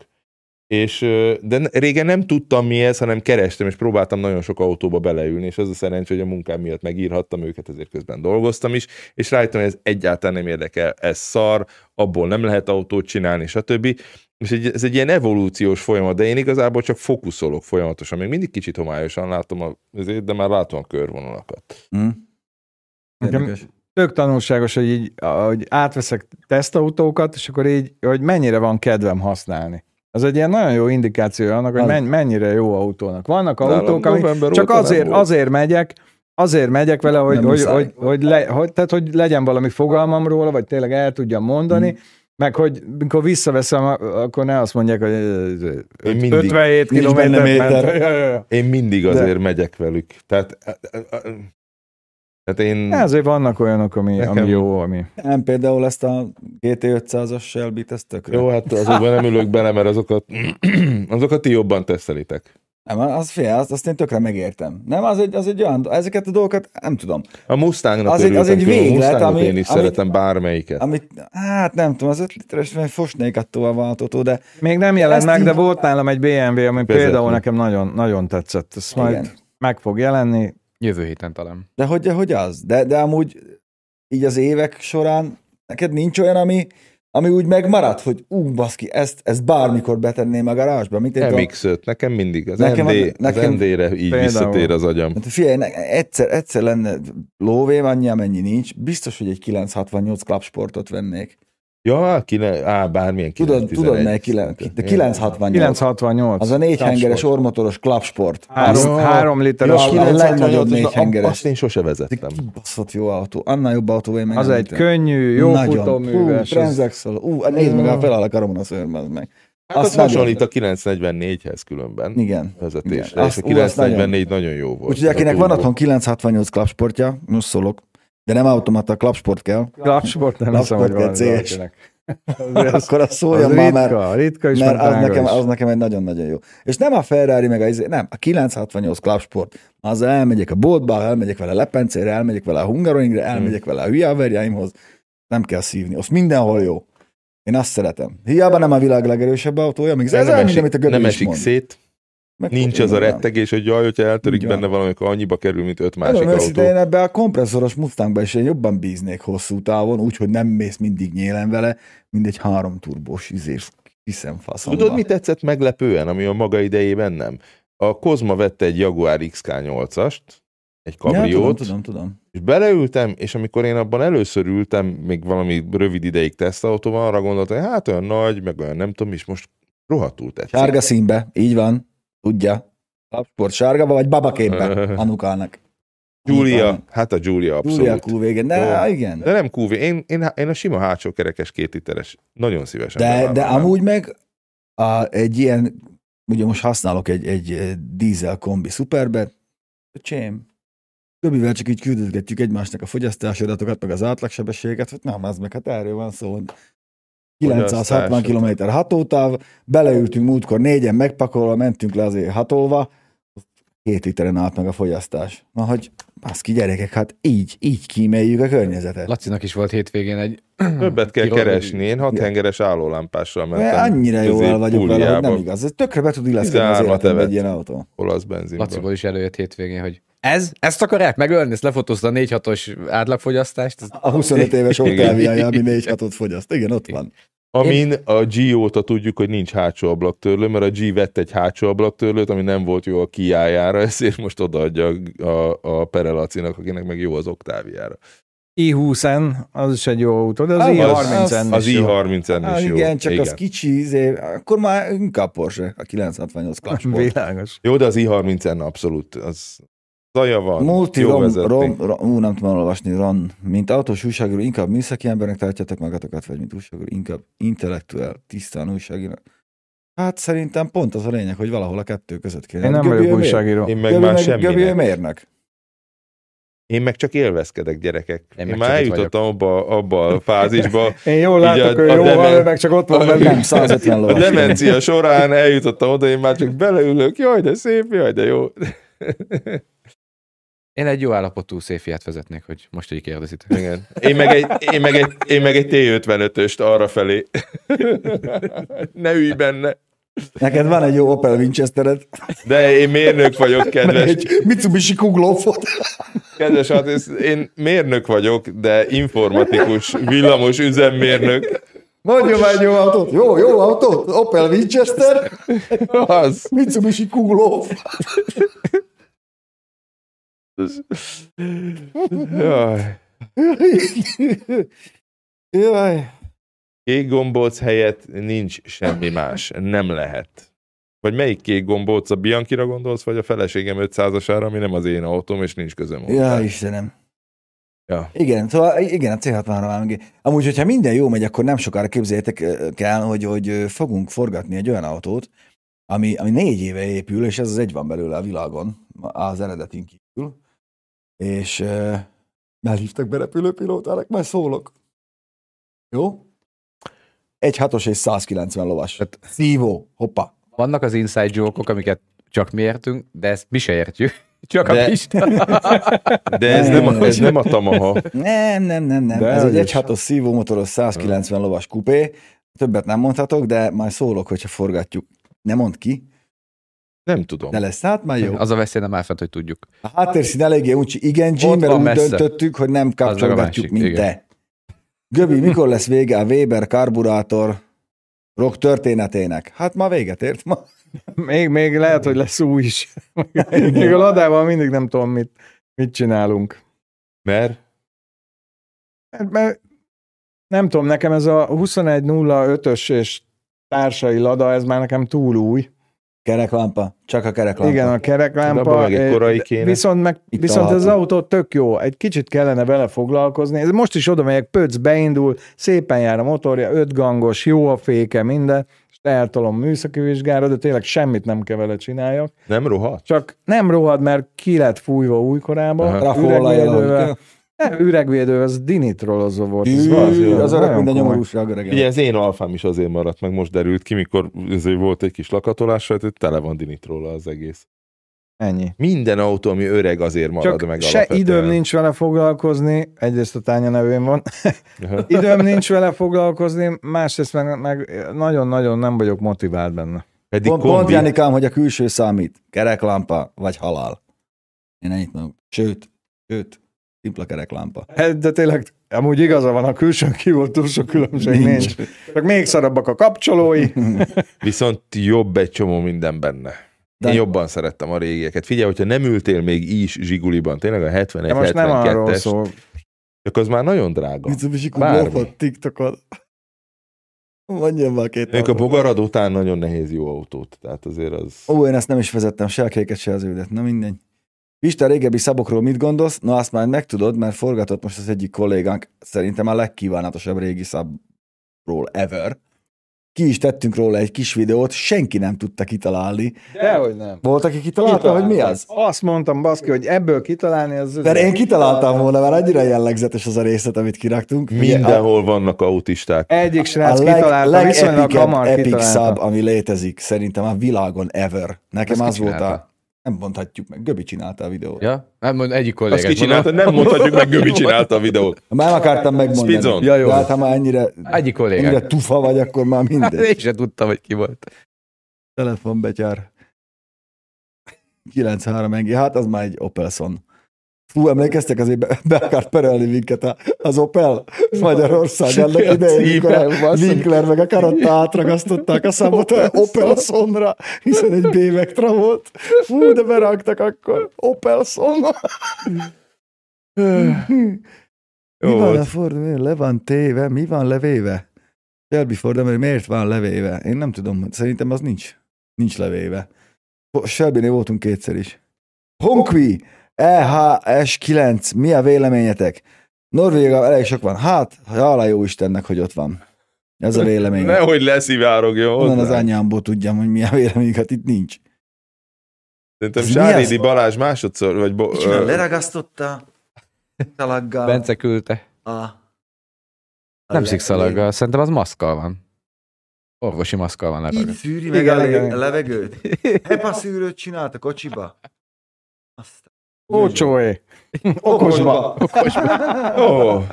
[SPEAKER 3] És, de régen nem tudtam mi ez, hanem kerestem, és próbáltam nagyon sok autóba beleülni, és az a szerencsé, hogy a munkám miatt megírhattam őket, ezért közben dolgoztam is, és rájöttem, hogy ez egyáltalán nem érdekel, ez szar, abból nem lehet autót csinálni, stb. És egy, ez egy ilyen evolúciós folyamat, de én igazából csak fókuszolok folyamatosan. Még mindig kicsit homályosan látom, a, ezért, de már látom a körvonalakat.
[SPEAKER 4] Érdekes.
[SPEAKER 2] Tök tanulságos, hogy így, hogy átveszek tesztautókat, és akkor így, hogy mennyire van kedvem használni. Az egy ilyen nagyon jó indikáció annak, hogy men- mennyire jó autónak. Vannak
[SPEAKER 3] Nálam
[SPEAKER 2] autók, amik csak azért, azért megyek, azért megyek vele, hogy, hogy, hogy, hogy, le, hogy, tehát, hogy legyen valami fogalmam róla, vagy tényleg el tudjam mondani,
[SPEAKER 4] Mm.
[SPEAKER 2] meg hogy mikor visszaveszem, akkor ne azt mondják, hogy
[SPEAKER 3] Én mindig-
[SPEAKER 2] 57
[SPEAKER 4] Nincs benne
[SPEAKER 2] kilométer.
[SPEAKER 3] Én mindig
[SPEAKER 2] De-
[SPEAKER 3] azért megyek velük. Tehát, tehát én...
[SPEAKER 2] Ezért vannak olyanok, ami,
[SPEAKER 3] Nekem-
[SPEAKER 2] ami jó, ami...
[SPEAKER 4] Nem, például ezt a GT500-as Shelby-t, ez tökre.
[SPEAKER 3] Jó, hát azokban nem ülök bele, mert azokat, azokat ti jobban tesztelitek.
[SPEAKER 4] Nem, az fél, azt, azt én tökre megértem. Nem, az egy, az egy olyan, ezeket a dolgokat nem tudom.
[SPEAKER 3] A Mustangnak
[SPEAKER 4] Az egy- az egy
[SPEAKER 3] a
[SPEAKER 4] véglet, ami-
[SPEAKER 3] én is
[SPEAKER 4] amit-
[SPEAKER 3] szeretem bármelyiket.
[SPEAKER 4] Amit, hát nem tudom, az 5 literes vagy fosnék attól a váltótól, de
[SPEAKER 2] Még nem jelent
[SPEAKER 4] Ezt
[SPEAKER 2] meg,
[SPEAKER 4] így-
[SPEAKER 2] de volt nálam egy BMW, ami például nekem nagyon, nagyon tetszett. Ez majd
[SPEAKER 4] igen.
[SPEAKER 2] meg fog jelenni.
[SPEAKER 1] Jövő héten talán.
[SPEAKER 4] De hogy, hogy az? De, de amúgy így az évek során neked nincs olyan, ami, ami úgy megmaradt, hogy ú, baszki, ezt, ezt bármikor betenném a garázsba. Mint egy
[SPEAKER 3] MX-5, nekem mindig az,
[SPEAKER 4] Nekem
[SPEAKER 3] ND,
[SPEAKER 4] az- nekem-
[SPEAKER 3] az ND-re így
[SPEAKER 2] Például.
[SPEAKER 3] visszatér az agyam.
[SPEAKER 4] Hát figyelj, ne- egyszer, egyszer lenne lóvém, annyi, amennyi nincs. Biztos, hogy egy 968 klapsportot vennék.
[SPEAKER 3] Ja, kine, á, bármilyen
[SPEAKER 4] Tudod,
[SPEAKER 3] 911
[SPEAKER 4] tudod melyik 9, de
[SPEAKER 3] Igen.
[SPEAKER 4] 968.
[SPEAKER 2] 968.
[SPEAKER 4] Az a négy
[SPEAKER 2] Klapsport.
[SPEAKER 4] hengeres ormotoros klapsport.
[SPEAKER 2] Három,
[SPEAKER 4] Az,
[SPEAKER 2] három literes.
[SPEAKER 4] Ja, a
[SPEAKER 3] 968,
[SPEAKER 4] legnagyobb
[SPEAKER 3] az-
[SPEAKER 4] négy hengeres.
[SPEAKER 3] Azt én sose
[SPEAKER 4] ez
[SPEAKER 3] vezettem.
[SPEAKER 4] kibaszott jó autó. Annál jobb autó én meg
[SPEAKER 2] az egy könnyű, jó
[SPEAKER 4] Nagyon.
[SPEAKER 2] futóműves.
[SPEAKER 4] Ú. Ú, nézd meg, a feláll a karom a szörm, az meg.
[SPEAKER 3] Hát az
[SPEAKER 4] Azt nagyon-
[SPEAKER 3] hasonlít a 944-hez különben
[SPEAKER 4] Igen.
[SPEAKER 3] vezetésre.
[SPEAKER 4] Igen.
[SPEAKER 3] És
[SPEAKER 4] Azt-
[SPEAKER 3] a
[SPEAKER 4] ú, azt
[SPEAKER 3] 944 nagyon jó volt.
[SPEAKER 4] Úgyhogy akinek van otthon 968 klapsportja, most szólok, de nem automata, klapsport kell,
[SPEAKER 2] Klapsport nem hiszem, hogy
[SPEAKER 4] Klapsport
[SPEAKER 2] van
[SPEAKER 4] kell, CS.
[SPEAKER 2] az-
[SPEAKER 4] akkor
[SPEAKER 2] Az
[SPEAKER 4] szóljon már, mert,
[SPEAKER 2] ritka, ritka is,
[SPEAKER 4] mert az nekem,
[SPEAKER 2] is.
[SPEAKER 4] az nekem egy nagyon-nagyon jó. És nem a Ferrari, meg a, izé- nem, a 968 klapsport, azzal elmegyek a boltba, elmegyek vele lepencére, elmegyek vele a Hungaroringre, elmegyek vele a hülye haverjaimhoz, nem kell szívni, azt mindenhol jó. Én azt szeretem. Hiába nem a világ legerősebb autója, még ez
[SPEAKER 3] nem,
[SPEAKER 4] mint
[SPEAKER 3] esik,
[SPEAKER 4] amit a
[SPEAKER 3] nem esik
[SPEAKER 4] mond.
[SPEAKER 3] szét,
[SPEAKER 4] Meg-
[SPEAKER 3] nincs az a rettegés, hogy jaj, hogyha eltörik benne valami, akkor annyiba kerül, mint öt másik
[SPEAKER 4] Nagyon
[SPEAKER 3] autó.
[SPEAKER 4] én ebbe a kompresszoros Mustangba is én jobban bíznék hosszú távon, úgyhogy nem mész mindig nyélen vele, mint egy három turbós izés hiszem faszomba.
[SPEAKER 3] Tudod, mi tetszett meglepően, ami a maga idejében nem? A Kozma vette egy Jaguar XK8-ast, egy
[SPEAKER 4] Ja, tudom,
[SPEAKER 3] kabriót,
[SPEAKER 4] tudom, tudom.
[SPEAKER 3] és beleültem, és amikor én abban először ültem, még valami rövid ideig tesztautóban, arra gondoltam, hogy hát olyan nagy, meg olyan nem tudom, és most rohadtul tetszik.
[SPEAKER 4] Sárga színbe, így van, tudja. Lapsport sárga, vagy babaképbe anukának.
[SPEAKER 3] Giulia, hát a Giulia abszolút.
[SPEAKER 4] Giulia cool végén, de
[SPEAKER 3] Jó.
[SPEAKER 4] igen.
[SPEAKER 3] De nem QV, én, én, én a sima hátsó kerekes két literes, nagyon szívesen
[SPEAKER 4] De, de amúgy meg a, egy ilyen, ugye most használok egy, egy eh, dízel kombi szuperbe, csém, Többivel csak így küldözgetjük egymásnak a fogyasztási adatokat, meg az átlagsebességet, hogy nem, az meg, hát erről van szó. 960
[SPEAKER 3] Fogyasztás.
[SPEAKER 4] km hatótáv, beleültünk múltkor négyen megpakolva, mentünk le azért hatolva, két literen állt meg a fogyasztás. Na, hogy baszki gyerekek, hát így, így kíméljük a környezetet.
[SPEAKER 1] Lacinak is volt hétvégén egy...
[SPEAKER 3] Többet kell
[SPEAKER 1] Kirol-
[SPEAKER 3] keresni. Én hat hengeres állólámpással
[SPEAKER 4] Mert
[SPEAKER 3] mentem.
[SPEAKER 4] annyira jól el vagyok vele, hogy nem igaz. Ez tökre be tud illeszkedni az
[SPEAKER 3] 13-at
[SPEAKER 4] életembe egy ilyen autó.
[SPEAKER 3] olasz benzinből.
[SPEAKER 1] Laciból is előjött hétvégén, hogy ez? Ezt akarják megölni? Ezt lefotózta a 4-6-os átlagfogyasztást?
[SPEAKER 4] A 25 éves
[SPEAKER 3] Igen.
[SPEAKER 4] Octaviája, ami 4 6 fogyaszt. Igen, ott van.
[SPEAKER 3] Amin a G óta tudjuk, hogy nincs hátsó ablaktörlő, mert a G vett egy hátsó ablaktörlőt, ami nem volt jó a kiájára, ezért most odaadja a, a, Perelacinak, akinek meg jó az Octaviára.
[SPEAKER 2] i20-en, az is egy jó autó, de az
[SPEAKER 4] Az-
[SPEAKER 2] i30-en
[SPEAKER 3] Az
[SPEAKER 2] is jó.
[SPEAKER 3] i30-en
[SPEAKER 4] Ah,
[SPEAKER 3] is jó.
[SPEAKER 4] igen, csak az kicsi, izé, akkor már inkább Porsche, a 968 Clutchport.
[SPEAKER 2] Világos.
[SPEAKER 3] Jó, de az i30-en abszolút, az Zaja van,
[SPEAKER 4] Multi
[SPEAKER 3] jó
[SPEAKER 4] rom, rom, rom, ú, nem tudom olvasni, ron. Mint autós újságíró, inkább műszaki embernek tartjátok magatokat, vagy mint újságíró, inkább intellektuál, tisztán újságíró. Hát szerintem pont az a lényeg, hogy valahol a kettő között kéne.
[SPEAKER 2] Én nem
[SPEAKER 4] Göbi,
[SPEAKER 2] vagyok újságíró.
[SPEAKER 3] Én meg
[SPEAKER 4] Göbi
[SPEAKER 3] már semmi
[SPEAKER 4] Göbi, mérnök.
[SPEAKER 3] Én meg csak élvezkedek, gyerekek.
[SPEAKER 1] Én
[SPEAKER 3] Én, már eljutottam abba, abba a fázisba,
[SPEAKER 2] Én jól látok,
[SPEAKER 3] a- a
[SPEAKER 2] jó
[SPEAKER 3] demen-
[SPEAKER 2] van, meg csak ott van
[SPEAKER 3] a-
[SPEAKER 2] velem.
[SPEAKER 4] Nem, 150
[SPEAKER 3] a
[SPEAKER 4] lovas.
[SPEAKER 3] demencia során eljutottam oda, én már csak beleülök, jaj, de szép, jaj, de jó.
[SPEAKER 1] Én egy jó állapotú széfiát vezetnék, hogy most így kérdezitek.
[SPEAKER 3] Igen. Én meg egy, én meg egy, én meg egy T55-öst arra felé. ne ülj benne.
[SPEAKER 4] Neked van egy jó Opel Winchestered,
[SPEAKER 3] De én mérnök vagyok,
[SPEAKER 4] meg
[SPEAKER 3] kedves.
[SPEAKER 4] egy Mitsubishi Kuglófot.
[SPEAKER 3] Kedves hát, én mérnök vagyok, de informatikus, villamos üzemmérnök.
[SPEAKER 4] Mondjon már egy jó autót. Jó, jó autót. Opel Winchester,
[SPEAKER 3] Az.
[SPEAKER 4] Mitsubishi Kuglóf.
[SPEAKER 3] Jaj.
[SPEAKER 4] Jaj.
[SPEAKER 3] Kék gombóc helyett nincs semmi más. Nem lehet. Vagy melyik kék gombóc? A Bianchira gondolsz, vagy a feleségem 500-asára, ami nem az én autóm, és nincs közöm hozzá?
[SPEAKER 4] Ja, Istenem.
[SPEAKER 3] Ja.
[SPEAKER 4] Igen, szóval igen, a C63 már meg. Amúgy, hogyha minden jó megy, akkor nem sokára képzeljétek kell, hogy, hogy fogunk forgatni egy olyan autót, ami, ami négy éve épül, és ez az egy van belőle a világon, az eredetén kívül. És uh, elhívtak be repülőpilótának, majd szólok. Jó? Egy hatos és 190 lovas.
[SPEAKER 1] Tehát-
[SPEAKER 4] Szívó, hoppa.
[SPEAKER 1] Vannak az inside joke amiket csak mi értünk, de ezt mi se értjük. Csak
[SPEAKER 3] De-
[SPEAKER 1] a Pista.
[SPEAKER 3] De ez nem, a, ez nem a Tamaha.
[SPEAKER 4] Nem, nem, nem, nem.
[SPEAKER 2] De
[SPEAKER 4] Ez egy
[SPEAKER 2] hogy is.
[SPEAKER 4] 1.6-os szívómotoros 190 lovas kupé. Többet nem mondhatok, de majd szólok, hogyha forgatjuk. Ne mondd ki,
[SPEAKER 3] Nem tudom.
[SPEAKER 4] de lesz, hát már jó.
[SPEAKER 1] Az a veszély nem áll fent, hogy tudjuk.
[SPEAKER 4] A háttérszín eléggé úgy, igen, Jim, mert úgy
[SPEAKER 1] messze.
[SPEAKER 4] döntöttük, hogy nem kapcsolgatjuk, mint
[SPEAKER 1] igen.
[SPEAKER 4] te. Göbi, mikor lesz vége a Weber karburátor rock történetének? Hát ma véget ért ma.
[SPEAKER 2] Még, még lehet, hogy lesz új is. még a ladával mindig nem tudom, mit, mit csinálunk.
[SPEAKER 3] Mert
[SPEAKER 2] Hát, mert nem tudom, nekem ez a 21.05-ös és társai lada, ez már nekem túl új.
[SPEAKER 4] Kereklámpa, csak a kereklámpa.
[SPEAKER 2] Igen, a kereklámpa.
[SPEAKER 3] meg egy
[SPEAKER 2] eh,
[SPEAKER 3] korai kéne.
[SPEAKER 2] Viszont, meg,
[SPEAKER 4] Itt
[SPEAKER 2] viszont ez az autó tök jó. Egy kicsit kellene vele foglalkozni. Ez most is oda megyek, pöc beindul, szépen jár a motorja, öt gangos, jó a féke, minden, és eltolom műszaki vizsgára, de tényleg semmit nem kell vele csináljak.
[SPEAKER 3] nem rohadt?
[SPEAKER 2] Csak nem rohad, mert ki lett fújva újkorában.
[SPEAKER 3] Aha.
[SPEAKER 4] Rafolajjal.
[SPEAKER 2] Nem, üregvédő, az dinitrolozó volt. Ez valami
[SPEAKER 4] Az öreg,
[SPEAKER 2] komoly.
[SPEAKER 4] nyomorúság öreg.
[SPEAKER 3] Ugye az én alfám is azért maradt meg, most derült ki, mikor volt egy kis lakatolás, hogy tele van dinitróla az egész.
[SPEAKER 2] Ennyi.
[SPEAKER 3] Minden autó, ami öreg, azért marad
[SPEAKER 2] Csak
[SPEAKER 3] meg
[SPEAKER 2] se
[SPEAKER 3] alapvetően.
[SPEAKER 2] időm nincs vele foglalkozni, egyrészt a tánya nevén van, időm nincs vele foglalkozni, másrészt meg, meg nagyon-nagyon nem vagyok motivált benne.
[SPEAKER 3] Pedig
[SPEAKER 4] Pont, pont
[SPEAKER 3] kombi.
[SPEAKER 4] Janikám, hogy a külső számít. Kereklámpa vagy halál. Én ennyit mondok. Sőt, sőt, szimpla kereklámpa.
[SPEAKER 2] Hát, De tényleg, amúgy igaza van, a külsőn kívül túl sok különbség nincs.
[SPEAKER 4] Nincs.
[SPEAKER 2] Csak még szarabbak a kapcsolói.
[SPEAKER 3] Viszont jobb egy csomó minden benne.
[SPEAKER 4] De-
[SPEAKER 3] Én jobban szerettem a régieket. Figyelj, hogyha nem ültél még is Zsiguliban, tényleg a 71
[SPEAKER 2] De most nem arról
[SPEAKER 3] 72-es,
[SPEAKER 2] szól.
[SPEAKER 3] csak az már nagyon drága.
[SPEAKER 4] Mitsubishi
[SPEAKER 3] Bármi.
[SPEAKER 4] TikTokon. Mondjam már két
[SPEAKER 3] Még a bogarad után nagyon nehéz jó autót, tehát azért az...
[SPEAKER 4] Ó, én ezt nem is vezettem, se a kéket, se az ődet. Na mindegy. Pista, régebbi szabokról mit gondolsz? Na azt már megtudod, mert forgatott most az egyik kollégánk, szerintem a legkívánatosabb régi szabról ever. Ki is tettünk róla egy kis videót, senki nem tudta kitalálni.
[SPEAKER 2] Dehogy nem.
[SPEAKER 4] Volt, aki kitalálta, hogy mi az?
[SPEAKER 2] Azt mondtam, baszki, hogy ebből kitalálni az...
[SPEAKER 4] Mert én kitaláltam volna, mert annyira jellegzetes az a részlet, amit kiraktunk.
[SPEAKER 3] Mindenhol vannak autisták.
[SPEAKER 2] Egyik srác
[SPEAKER 4] a leg,
[SPEAKER 2] kitalálta, viszonylag hamar
[SPEAKER 4] epic
[SPEAKER 2] kitalálta.
[SPEAKER 4] szab, ami létezik, szerintem a világon ever. Nekem
[SPEAKER 1] Ezt
[SPEAKER 4] az volt a... Nem mondhatjuk meg, Göbi csinálta a videót.
[SPEAKER 1] Ja? Nem, mond, egyik
[SPEAKER 3] Azt
[SPEAKER 1] kollégát
[SPEAKER 3] ki csinálta,
[SPEAKER 1] mondom.
[SPEAKER 3] nem mondhatjuk meg, Göbi csinálta a videót.
[SPEAKER 4] Már akartam megmondani.
[SPEAKER 3] Speedzone.
[SPEAKER 2] Ja, jó.
[SPEAKER 4] De hát, ha már ennyire,
[SPEAKER 1] Egyik
[SPEAKER 4] ennyire
[SPEAKER 1] kollégát.
[SPEAKER 4] tufa vagy, akkor már mindegy.
[SPEAKER 1] Én sem tudtam, hogy ki volt.
[SPEAKER 4] Telefonbetyár. 93 engi, hát az már egy Opelson. Fú, emlékeztek, azért be, be akart perelni minket az Opel Magyarország annak idején, mikor a
[SPEAKER 3] címe, basszus.
[SPEAKER 4] Winkler meg a Karotta átragasztották a szabot a Opelsonra, hiszen egy B Vectra volt. Fú, de beraktak akkor Opelson. Mi
[SPEAKER 3] Jó
[SPEAKER 4] van a
[SPEAKER 3] volt.
[SPEAKER 4] Ford, miért le van téve, mi van levéve? Shelby Ford, de miért van levéve? Én nem tudom, szerintem az nincs. Nincs levéve. Shelby-nél voltunk kétszer is. Honkvi! EHS9, mi a véleményetek? Norvégia elég sok van. Hát, hála jó Istennek, hogy ott van. Ez a vélemény.
[SPEAKER 3] Nehogy leszivárogjon
[SPEAKER 4] Onnan az anyámból tudjam, hogy mi a vélemény, hát itt nincs.
[SPEAKER 3] Szerintem
[SPEAKER 4] az?
[SPEAKER 3] Balázs másodszor, vagy bo- ö,
[SPEAKER 4] Leragasztotta talaggal
[SPEAKER 1] Bence küldte.
[SPEAKER 4] a... a
[SPEAKER 1] Nem szikszalaggal, szerintem az maszkkal van. Orvosi maszkkal van
[SPEAKER 4] Így
[SPEAKER 1] legalább.
[SPEAKER 4] szűri meg
[SPEAKER 2] Igen,
[SPEAKER 4] a,
[SPEAKER 2] igen,
[SPEAKER 4] leg-
[SPEAKER 2] igen.
[SPEAKER 4] a levegőt. HEPA szűrőt csinált a kocsiba. Aztán...
[SPEAKER 2] Ócsóé. Okosba.
[SPEAKER 3] Ó,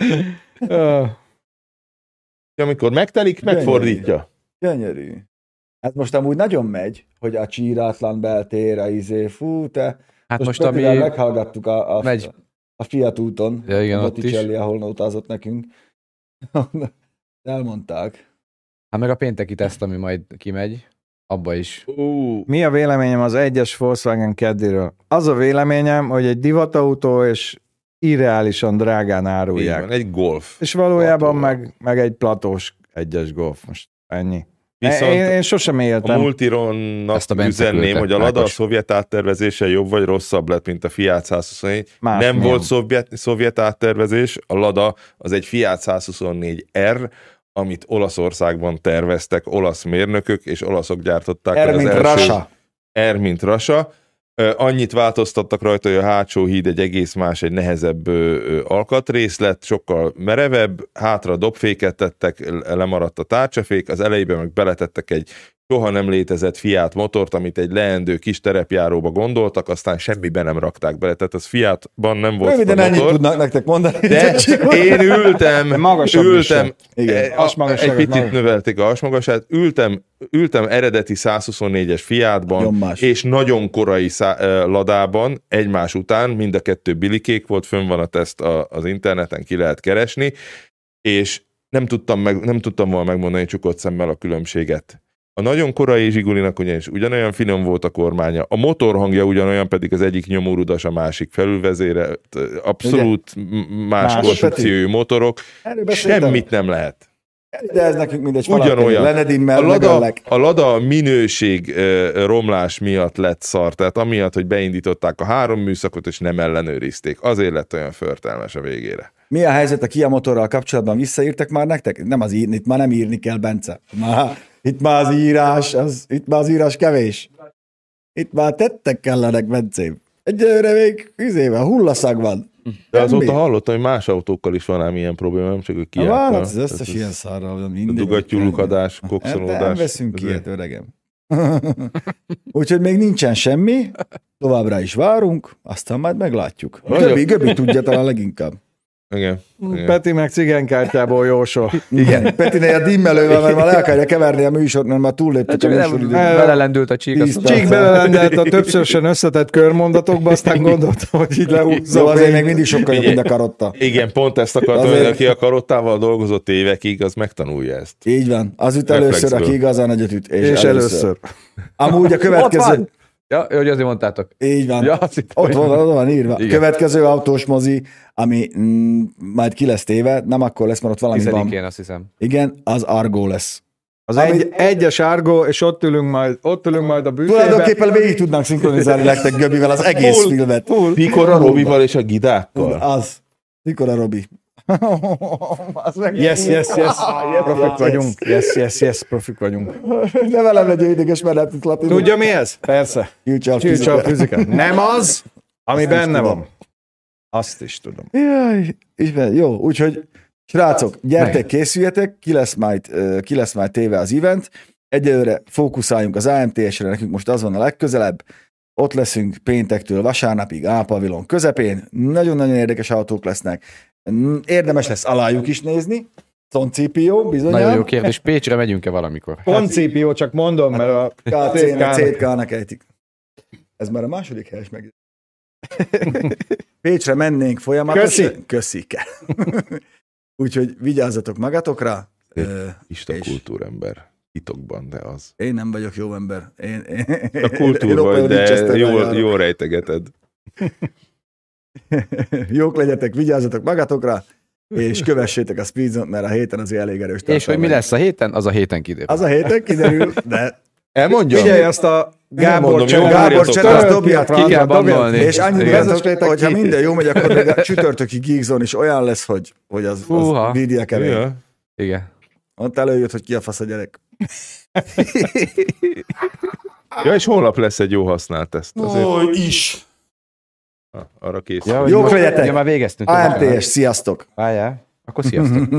[SPEAKER 2] Ö,
[SPEAKER 3] amikor megtelik, megfordítja.
[SPEAKER 4] Gyönyörű. Hát most amúgy nagyon megy, hogy a csírátlan beltér, a izé, fú, te.
[SPEAKER 1] Hát most,
[SPEAKER 4] most
[SPEAKER 1] ami...
[SPEAKER 4] Meghallgattuk a, a,
[SPEAKER 1] megy.
[SPEAKER 4] a Fiat úton,
[SPEAKER 1] Ja, igen,
[SPEAKER 4] a. Botticelli, ahol utazott nekünk. Elmondták.
[SPEAKER 1] Hát meg a pénteki teszt, ami majd kimegy, abba is.
[SPEAKER 3] Ú,
[SPEAKER 2] Mi a véleményem az egyes Volkswagen Caddyről? Az a véleményem, hogy egy divatautó és irreálisan drágán
[SPEAKER 3] így
[SPEAKER 2] árulják.
[SPEAKER 3] van, egy golf.
[SPEAKER 2] És valójában meg, meg egy platós egyes golf most. Ennyi.
[SPEAKER 3] Viszont
[SPEAKER 2] én, én sosem
[SPEAKER 3] a
[SPEAKER 2] éltem.
[SPEAKER 3] Multironnak
[SPEAKER 1] Ezt a
[SPEAKER 3] üzenném,
[SPEAKER 1] küldte,
[SPEAKER 3] hogy a Lada a szovjet áttervezése jobb vagy rosszabb lett, mint a Fiat 124.
[SPEAKER 2] Más
[SPEAKER 3] nem
[SPEAKER 2] milyen?
[SPEAKER 3] volt szovjet, szovjet áttervezés, a Lada az egy Fiat 124R, amit Olaszországban terveztek olasz mérnökök, és olaszok gyártották
[SPEAKER 4] Er,
[SPEAKER 3] az
[SPEAKER 4] mint
[SPEAKER 3] első
[SPEAKER 4] Rasa.
[SPEAKER 3] R, mint Rasa. Annyit változtattak rajta, hogy a hátsó híd egy egész más, egy nehezebb alkatrész lett, sokkal merevebb, hátra dobféket tettek, le- lemaradt a tárcsafék, az elejében meg beletettek egy soha nem létezett Fiat motort, amit egy leendő kis terepjáróba gondoltak, aztán semmibe nem rakták bele, tehát az Fiatban nem volt
[SPEAKER 4] Röviden ennyit tudnak nektek mondani.
[SPEAKER 3] De én ültem,
[SPEAKER 2] Magasabb
[SPEAKER 3] ültem,
[SPEAKER 4] Igen.
[SPEAKER 3] e, a-
[SPEAKER 2] Hasmagasságot
[SPEAKER 3] egy picit
[SPEAKER 2] magas.
[SPEAKER 3] növelték a hasmagasát, ültem, ültem eredeti 124-es Fiatban,
[SPEAKER 4] Nagyon
[SPEAKER 3] és nagyon korai szá- ö, ladában, egymás után, mind a kettő bilikék volt, fönn van a teszt a, az interneten, ki lehet keresni, és nem tudtam, meg, nem tudtam volna megmondani csukott szemmel a különbséget. A nagyon korai Zsigulinak ugyanis ugyanolyan finom volt a kormánya, a motorhangja ugyanolyan, pedig az egyik nyomórudas, a másik felülvezére, abszolút m- más
[SPEAKER 2] Más.
[SPEAKER 3] konstrukciójú motorok, semmit nem lehet.
[SPEAKER 4] De ez nekünk mindegy.
[SPEAKER 3] Ugyanolyan.
[SPEAKER 4] Lenedimmel,
[SPEAKER 3] A Lada,
[SPEAKER 4] megöllek.
[SPEAKER 3] a Lada minőség romlás miatt lett szar, tehát amiatt, hogy beindították a három műszakot, és nem ellenőrizték. Azért lett olyan förtelmes a végére.
[SPEAKER 4] Mi a helyzet a Kia motorral kapcsolatban? Visszaírtak már nektek? Nem az írni, itt már nem írni kell, Bence. Már, itt már az írás, az, itt már az írás kevés. Itt már tettek kellenek, Bencém. Egyelőre még üzével, hullaszag van.
[SPEAKER 3] De azóta
[SPEAKER 4] Semmi.
[SPEAKER 3] hallottam, hogy más autókkal is van ám ilyen probléma, nem csak a
[SPEAKER 4] Ja,
[SPEAKER 3] kiákkal.
[SPEAKER 4] van, az összes ilyen szarral.
[SPEAKER 3] Dugattyúlukadás,
[SPEAKER 4] Nem
[SPEAKER 3] kokszolódás.
[SPEAKER 4] veszünk
[SPEAKER 3] Ez
[SPEAKER 4] ilyet, öregem. Úgyhogy még nincsen semmi, továbbra is várunk, aztán majd meglátjuk. Göbi, Göbi tudja talán leginkább.
[SPEAKER 3] Igen. igen.
[SPEAKER 2] Peti meg cigánykártyából jósol.
[SPEAKER 4] Igen, Petinél a dimmelővel, mert már le akarja keverni a műsort, mert már túlléptek a műsoridőt.
[SPEAKER 1] belelendült a csík.
[SPEAKER 2] Csík belelendelt a többszörösen összetett körmondatokba, aztán gondoltam, hogy így lehúzza.
[SPEAKER 4] Szóval azért még mindig sokkal jobb, mint a karotta.
[SPEAKER 3] Igen, pont ezt akartam,
[SPEAKER 4] Azért-
[SPEAKER 3] hogy aki a karottával dolgozott évekig, az megtanulja ezt.
[SPEAKER 4] Így van. Az üt először, aki igazán nagyot üt. És,
[SPEAKER 2] És először.
[SPEAKER 4] Amúgy a következő...
[SPEAKER 1] Ja, hogy azért mondtátok.
[SPEAKER 4] Így van.
[SPEAKER 1] Ja, azt hittem,
[SPEAKER 4] Ott van, ott van írva.
[SPEAKER 1] Igen.
[SPEAKER 4] Következő autós mozi, ami mm, majd ki lesz téve, nem akkor lesz, mert ott valami van.
[SPEAKER 1] Tizedikén, azt hiszem.
[SPEAKER 4] Igen, az Argo lesz.
[SPEAKER 2] Az
[SPEAKER 4] Ami-
[SPEAKER 2] egy, egyes árgó, és ott ülünk majd, ott ülünk majd a büfébe.
[SPEAKER 4] Tulajdonképpen végig tudnánk szinkronizálni nektek Göbivel az egész
[SPEAKER 3] Full.
[SPEAKER 4] filmet.
[SPEAKER 3] Mikor a Robival és a gidákkal?
[SPEAKER 4] Az. Mikor a Robi? Az meg-
[SPEAKER 2] Yes, yes, yes. Profik
[SPEAKER 4] yes.
[SPEAKER 2] vagyunk. Yes, yes, yes, profik vagyunk.
[SPEAKER 4] Ne velem legyél ideges, mert tudsz latinul.
[SPEAKER 2] Tudja mi ez? Persze.
[SPEAKER 4] Future
[SPEAKER 2] Future
[SPEAKER 4] fizika.
[SPEAKER 2] Nem az, ami
[SPEAKER 4] Azt
[SPEAKER 2] benne
[SPEAKER 4] tudom.
[SPEAKER 2] van. Azt is tudom.
[SPEAKER 4] Jaj, Isten, jó, úgyhogy srácok, gyertek, készüljetek, ki lesz majd, ki lesz majd téve az event. Egyelőre fókuszáljunk az AMTS-re, nekünk most az van a legközelebb. Ott leszünk péntektől vasárnapig Álpavilon közepén. Nagyon-nagyon érdekes autók lesznek. Érdemes lesz alájuk is nézni. Concipio, bizonyám.
[SPEAKER 1] Nagyon jó kérdés. Pécsre megyünk-e valamikor?
[SPEAKER 2] Koncípió, csak mondom, mert a
[SPEAKER 4] KC-nek,
[SPEAKER 2] CK-nak.
[SPEAKER 4] CK-nak ejtik. Ez már a második helyes meg. Pécsre mennénk folyamatosan.
[SPEAKER 2] Köszi.
[SPEAKER 4] Köszike. Úgyhogy vigyázzatok magatokra. És-
[SPEAKER 3] kultúrember. Titokban, de az.
[SPEAKER 4] Én nem vagyok jó ember. Én, én,
[SPEAKER 3] A kultúr vagy, de jól, jól rejtegeted.
[SPEAKER 4] Jók legyetek, vigyázzatok magatokra, és kövessétek a Speedzone, mert a héten azért elég erős
[SPEAKER 1] És hogy mi lesz a héten? Az a héten kiderül.
[SPEAKER 4] Az a héten kiderül, de
[SPEAKER 3] Elmondja?
[SPEAKER 2] Figyelj, azt a Gábor
[SPEAKER 3] mondom,
[SPEAKER 2] Cseh-
[SPEAKER 3] Gábor
[SPEAKER 2] törölt
[SPEAKER 4] dobját
[SPEAKER 2] ki
[SPEAKER 1] kell bannolni.
[SPEAKER 4] És annyit
[SPEAKER 1] Igen.
[SPEAKER 4] vezessétek, hogyha minden jó megy, akkor még a csütörtöki Geekzone is olyan lesz, hogy, hogy az,
[SPEAKER 1] Húha.
[SPEAKER 4] az vidia kemény.
[SPEAKER 1] Igen.
[SPEAKER 4] Ott előjött, hogy ki a fasz a gyerek.
[SPEAKER 3] ja, és holnap lesz egy jó használt teszt. Azért
[SPEAKER 4] is.
[SPEAKER 3] Arra kész.
[SPEAKER 1] Ja,
[SPEAKER 4] Jók legyetek.
[SPEAKER 1] Ja, már végeztünk.
[SPEAKER 4] AMTS, sziasztok!
[SPEAKER 1] Várjál. Akkor sziasztok.